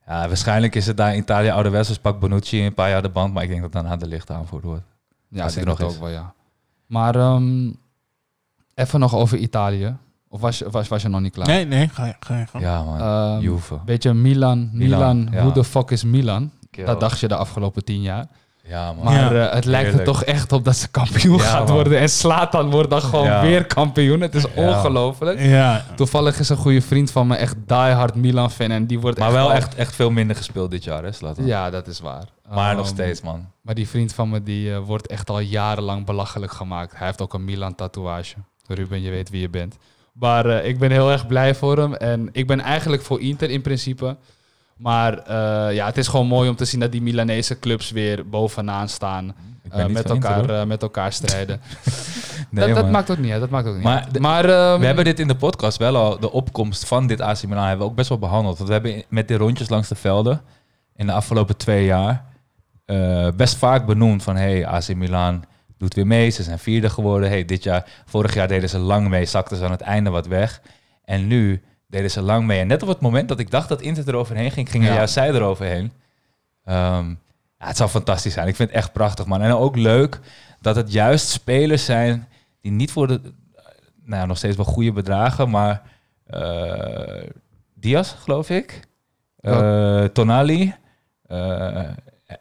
ja, waarschijnlijk is het daar in Italië ouderwets, dus pak Bonucci een paar jaar de band. Maar ik denk dat daarna de licht aanvoerd wordt. Ja, er het nog ook wel, ja. Maar ehm, even nog over Italië. Of was je, was, was je nog niet klaar? nee, nee, ga je, ga je gang. Ja man, Ehm, Juve. Weet je, Milan, Milan, Milan, ja. hoe de fuck is Milan? Dat dacht je de afgelopen tien jaar. Ja, man. Maar Ja. eh, het lijkt er toch echt op dat ze kampioen Ja, gaat man. worden. En Slatan wordt dan gewoon Ja. weer kampioen. Het is Ja. ongelooflijk. Ja. Toevallig is een goede vriend van me echt diehard Milan-fan. En die wordt Maar echt wel al- echt, echt veel minder gespeeld dit jaar, hè, Zlatan? Ja, dat is waar. Maar Ehm, nog steeds, man. Maar die vriend van me die eh, wordt echt al jarenlang belachelijk gemaakt. Hij heeft ook een Milan-tatoeage. Ruben, je weet wie je bent. Maar eh, ik ben heel erg blij voor hem. En ik ben eigenlijk voor Inter in principe. Maar eh, ja, het is gewoon mooi om te zien dat die Milanese clubs weer bovenaan staan. Eh, met, elkaar, eh, met elkaar strijden. Nee, dat, dat maakt ook niet uit. Dat maakt ook niet Maar de- maar ehm, We hebben dit in de podcast wel al, de opkomst van dit AC Milan hebben we ook best wel behandeld. Want we hebben met de rondjes langs de velden in de afgelopen twee jaar best vaak benoemd van hey, AC Milan doet weer mee, ze zijn vierde geworden. Hey, dit jaar, vorig jaar deden ze lang mee, zakten ze aan het einde wat weg. En nu deden ze lang mee. En net op het moment dat ik dacht dat Inter eroverheen ging, gingen Ja. juist zij eroverheen. Ehm, ja, het zou fantastisch zijn. Ik vind het echt prachtig, man. En ook leuk dat het juist spelers zijn die niet voor de, nou ja, nog steeds wel goede bedragen, maar eh Diaz, geloof ik, Eh, Tonali, eh,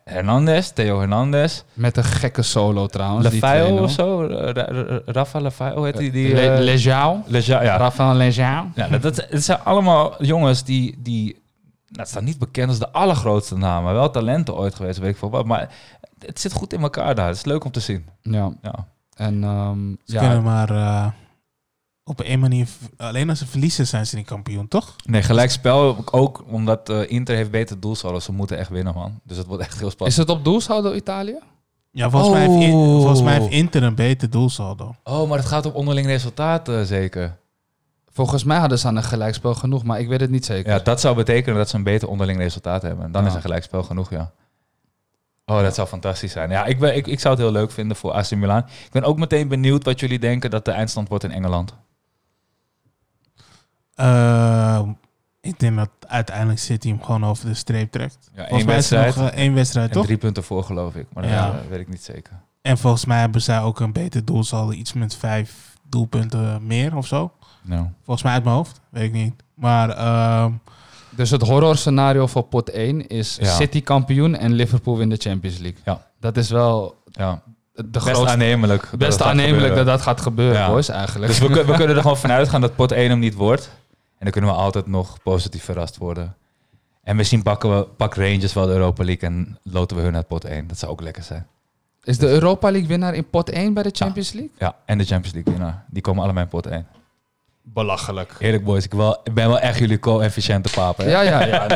Hernandez, Theo Hernandez, met een gekke solo trouwens. 2-0. of zo, Ra- Ra- Rafa Lefao, hoe heet die? die Le- eh, Leao. Leja- ja. Rafael Leao. Ja, dat, zijn allemaal jongens die, die nou, het staan niet bekend als de allergrootste namen, wel talenten ooit geweest, weet ik veel wat, maar het zit goed in elkaar daar. Het is leuk om te zien. Ja. Ja. En ehm, Ze ja, kunnen maar eh, op één manier... Alleen als ze verliezen zijn ze niet kampioen, toch? Nee, gelijkspel ook omdat eh, Inter heeft beter doelsaldo. Ze moeten echt winnen, man. Dus het wordt echt heel is spannend. het op doelsaldo Italië? Ja, volgens, mij, heeft In- Oh. volgens mij heeft Inter een beter doelsaldo. Oh, maar het gaat om onderling resultaat eh, zeker. Volgens mij hadden ze aan een gelijkspel genoeg, maar ik weet het niet zeker. Ja, dat zou betekenen dat ze een beter onderling resultaat hebben. Dan Ja. is een gelijkspel genoeg, ja. Oh, dat zou fantastisch zijn. Ja, ik, ben, ik, ik zou het heel leuk vinden voor AC Milan. Ik ben ook meteen benieuwd wat jullie denken dat de eindstand wordt in Engeland. Eh, ik denk dat uiteindelijk City hem gewoon over de streep trekt. Ja, één volgens mij is er wedstrijd nog eh, één wedstrijd, en toch? drie punten voor, geloof ik. Maar dat Ja. eh, weet ik niet zeker. En volgens mij hebben zij ook een beter doelsaldo. Iets met vijf doelpunten meer of zo. Nou. Volgens mij uit mijn hoofd. Weet ik niet. Maar ehm, Dus het horror scenario voor pot 1 is Ja. City kampioen en Liverpool wint de Champions League. Ja. Dat is wel Ja, de best grootste, aannemelijk. dat best het gaat aannemelijk gebeuren. dat dat gaat gebeuren, Ja. boys, eigenlijk. Dus we, we kunnen er gewoon vanuit gaan dat pot 1 hem niet wordt. En dan kunnen we altijd nog positief verrast worden. En misschien pakken we pak Rangers wel de Europa League en loten we hun uit pot 1. Dat zou ook lekker zijn. Is de Europa League winnaar in pot 1 bij de Champions League? Ja, en de Champions League winnaar. Die komen allemaal in pot 1. Belachelijk. Eerlijk boys, ik, wel, ik ben wel echt jullie co-efficiënte papen. Ja, ja, ja.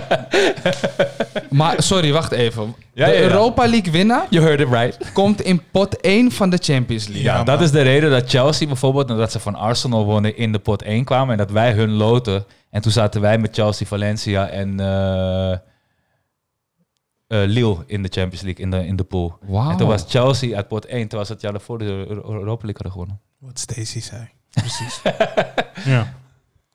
maar sorry, wacht even. Ja, de ja, ja. Europa League winnaar You heard it right. komt in pot 1 van de Champions League. Ja, Ja, dat is de reden dat Chelsea bijvoorbeeld, nadat ze van Arsenal wonnen, in de pot 1 kwamen. En dat wij hun loten. En toen zaten wij met Chelsea, Valencia en eh, eh, Lille in de Champions League, in de, in de pool. Wauw. En toen was Chelsea uit pot 1, terwijl ze het jaar daarvoor de Euro- Europa League hadden gewonnen. wat Stacey zei. Precies. Ja.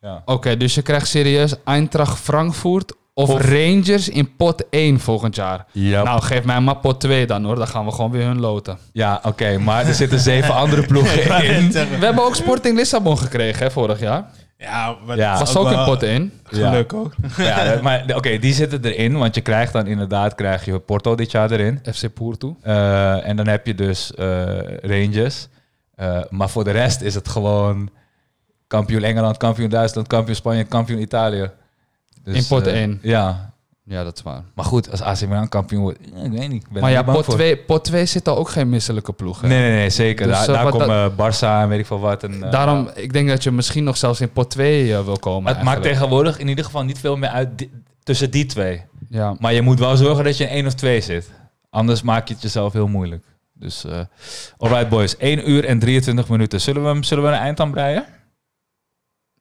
Ja. Oké, dus je krijgt serieus Eintracht Frankfurt of, Of- Rangers in pot 1 volgend jaar. Ja, Nou, geef mij maar pot 2 dan hoor. Dan gaan we gewoon weer hun loten. ja oké, maar er zitten zeven andere ploegen in. We hebben ook Sporting Lissabon gekregen hè, vorig jaar. Ja, maar Ja. dat is Was ook in pot 1. Geluk ook. Ja, maar oké, die zitten erin, want je krijgt dan inderdaad krijg je Porto dit jaar erin. FC Porto. Eh, en dan heb je dus eh, Rangers. Eh, maar voor de rest is het gewoon kampioen Engeland, kampioen Duitsland, kampioen Spanje, kampioen Italië. Dus, In pot eh, één. Ja, Ja, dat is waar. maar goed, als AC Milan kampioen wordt, ik weet niet. Ik ben Maar ja, pot voor. 2, pot 2 zit al ook geen misselijke ploeg. hè? Nee, nee, nee, zeker. Dus, daar eh, daar komen Barça en weet ik veel wat. En, eh, Daarom, ik denk dat je misschien nog zelfs in pot 2 eh, wil komen. het maakt tegenwoordig in ieder geval niet veel meer uit di- tussen die twee. Ja. Maar je moet wel zorgen dat je in één of twee zit. Anders maak je het jezelf heel moeilijk. Dus, eh alright boys, 1 uur en 23 minuten. Zullen we, hem, zullen we een eind aan breien?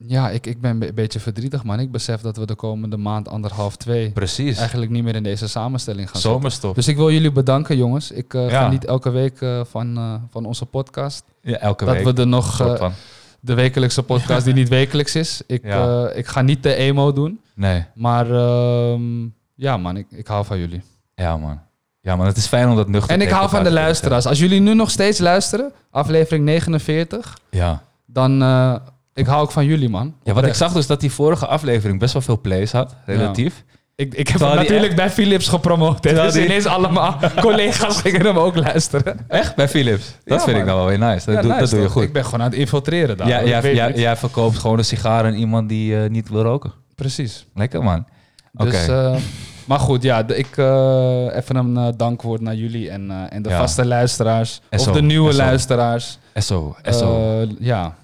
Ja, ik, ik ben een be- beetje verdrietig, man. Ik besef dat we de komende maand anderhalf, twee... Precies. eigenlijk niet meer in deze samenstelling gaan zitten. Zomerstop. Dus ik wil jullie bedanken, jongens. Ik eh Ja. geniet elke week eh, van, eh, van onze podcast. Ja, elke dat week. we er nog... eh, de wekelijkse podcast die niet wekelijks is. Ik, Ja. eh, ik ga niet de emo doen. Nee, Maar ehm, ja, man, ik, ik hou van jullie. ja man. Ja man, het is fijn om dat nuchter En ik hou van de te luisteraars. Als jullie nu nog steeds luisteren, aflevering 49, zeggen. Ja. dan eh, ik hou ook van jullie, man. ja, wat ik zag dus dat die vorige aflevering best wel veel plays had, relatief. Ik, ik heb Terwijl hem die natuurlijk bij Philips gepromoot. Dus die- ineens allemaal collega's gingen hem ook luisteren. Echt? Bij Philips? Dat Ja, vind ik man. nou wel weer nice. Dat, Ja, doe, nice, dat doe je goed. Ik ben gewoon aan het infiltreren daar. Ja, jij, jij, verkoopt gewoon een sigaar aan iemand die eh, niet wil roken. Precies. Lekker man. Oké. Dus, maar goed, ja, ik, eh, even een dankwoord naar jullie en, en de vaste luisteraars. SO, of de nieuwe SO. luisteraars. SO, SO. Ja.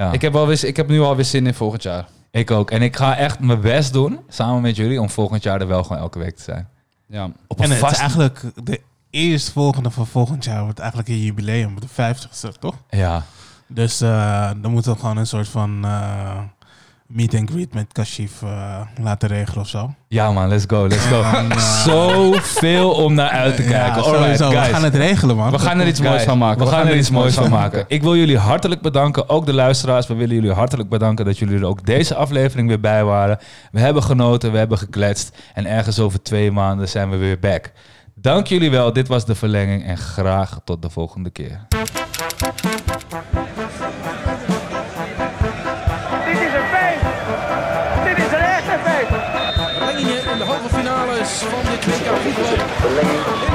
Ja. Ik, heb wel weer, ik heb nu alweer zin in volgend jaar. Ik ook. En ik ga echt mijn best doen, samen met jullie, om volgend jaar er wel gewoon elke week te zijn. Ja. Op En het is eigenlijk de eerstvolgende van volgend jaar wordt eigenlijk een jubileum, de 50ste, toch? Ja. Dus eh, dan moeten we gewoon een soort van eh, meet and greet met Kashif eh, laten regelen of zo. ja man, let's go, let's go. En, eh, Zoveel om naar uit te kijken. we gaan het regelen, man. We gaan er iets moois van maken. We, gaan er iets moois van maken. Ik wil jullie hartelijk bedanken. Ook de luisteraars. We willen jullie hartelijk bedanken dat jullie er ook deze aflevering weer bij waren. We hebben genoten, we hebben gekletst. En ergens over twee maanden zijn we weer back. Dank jullie wel. Dit was de verlenging. En graag tot de volgende keer. believe.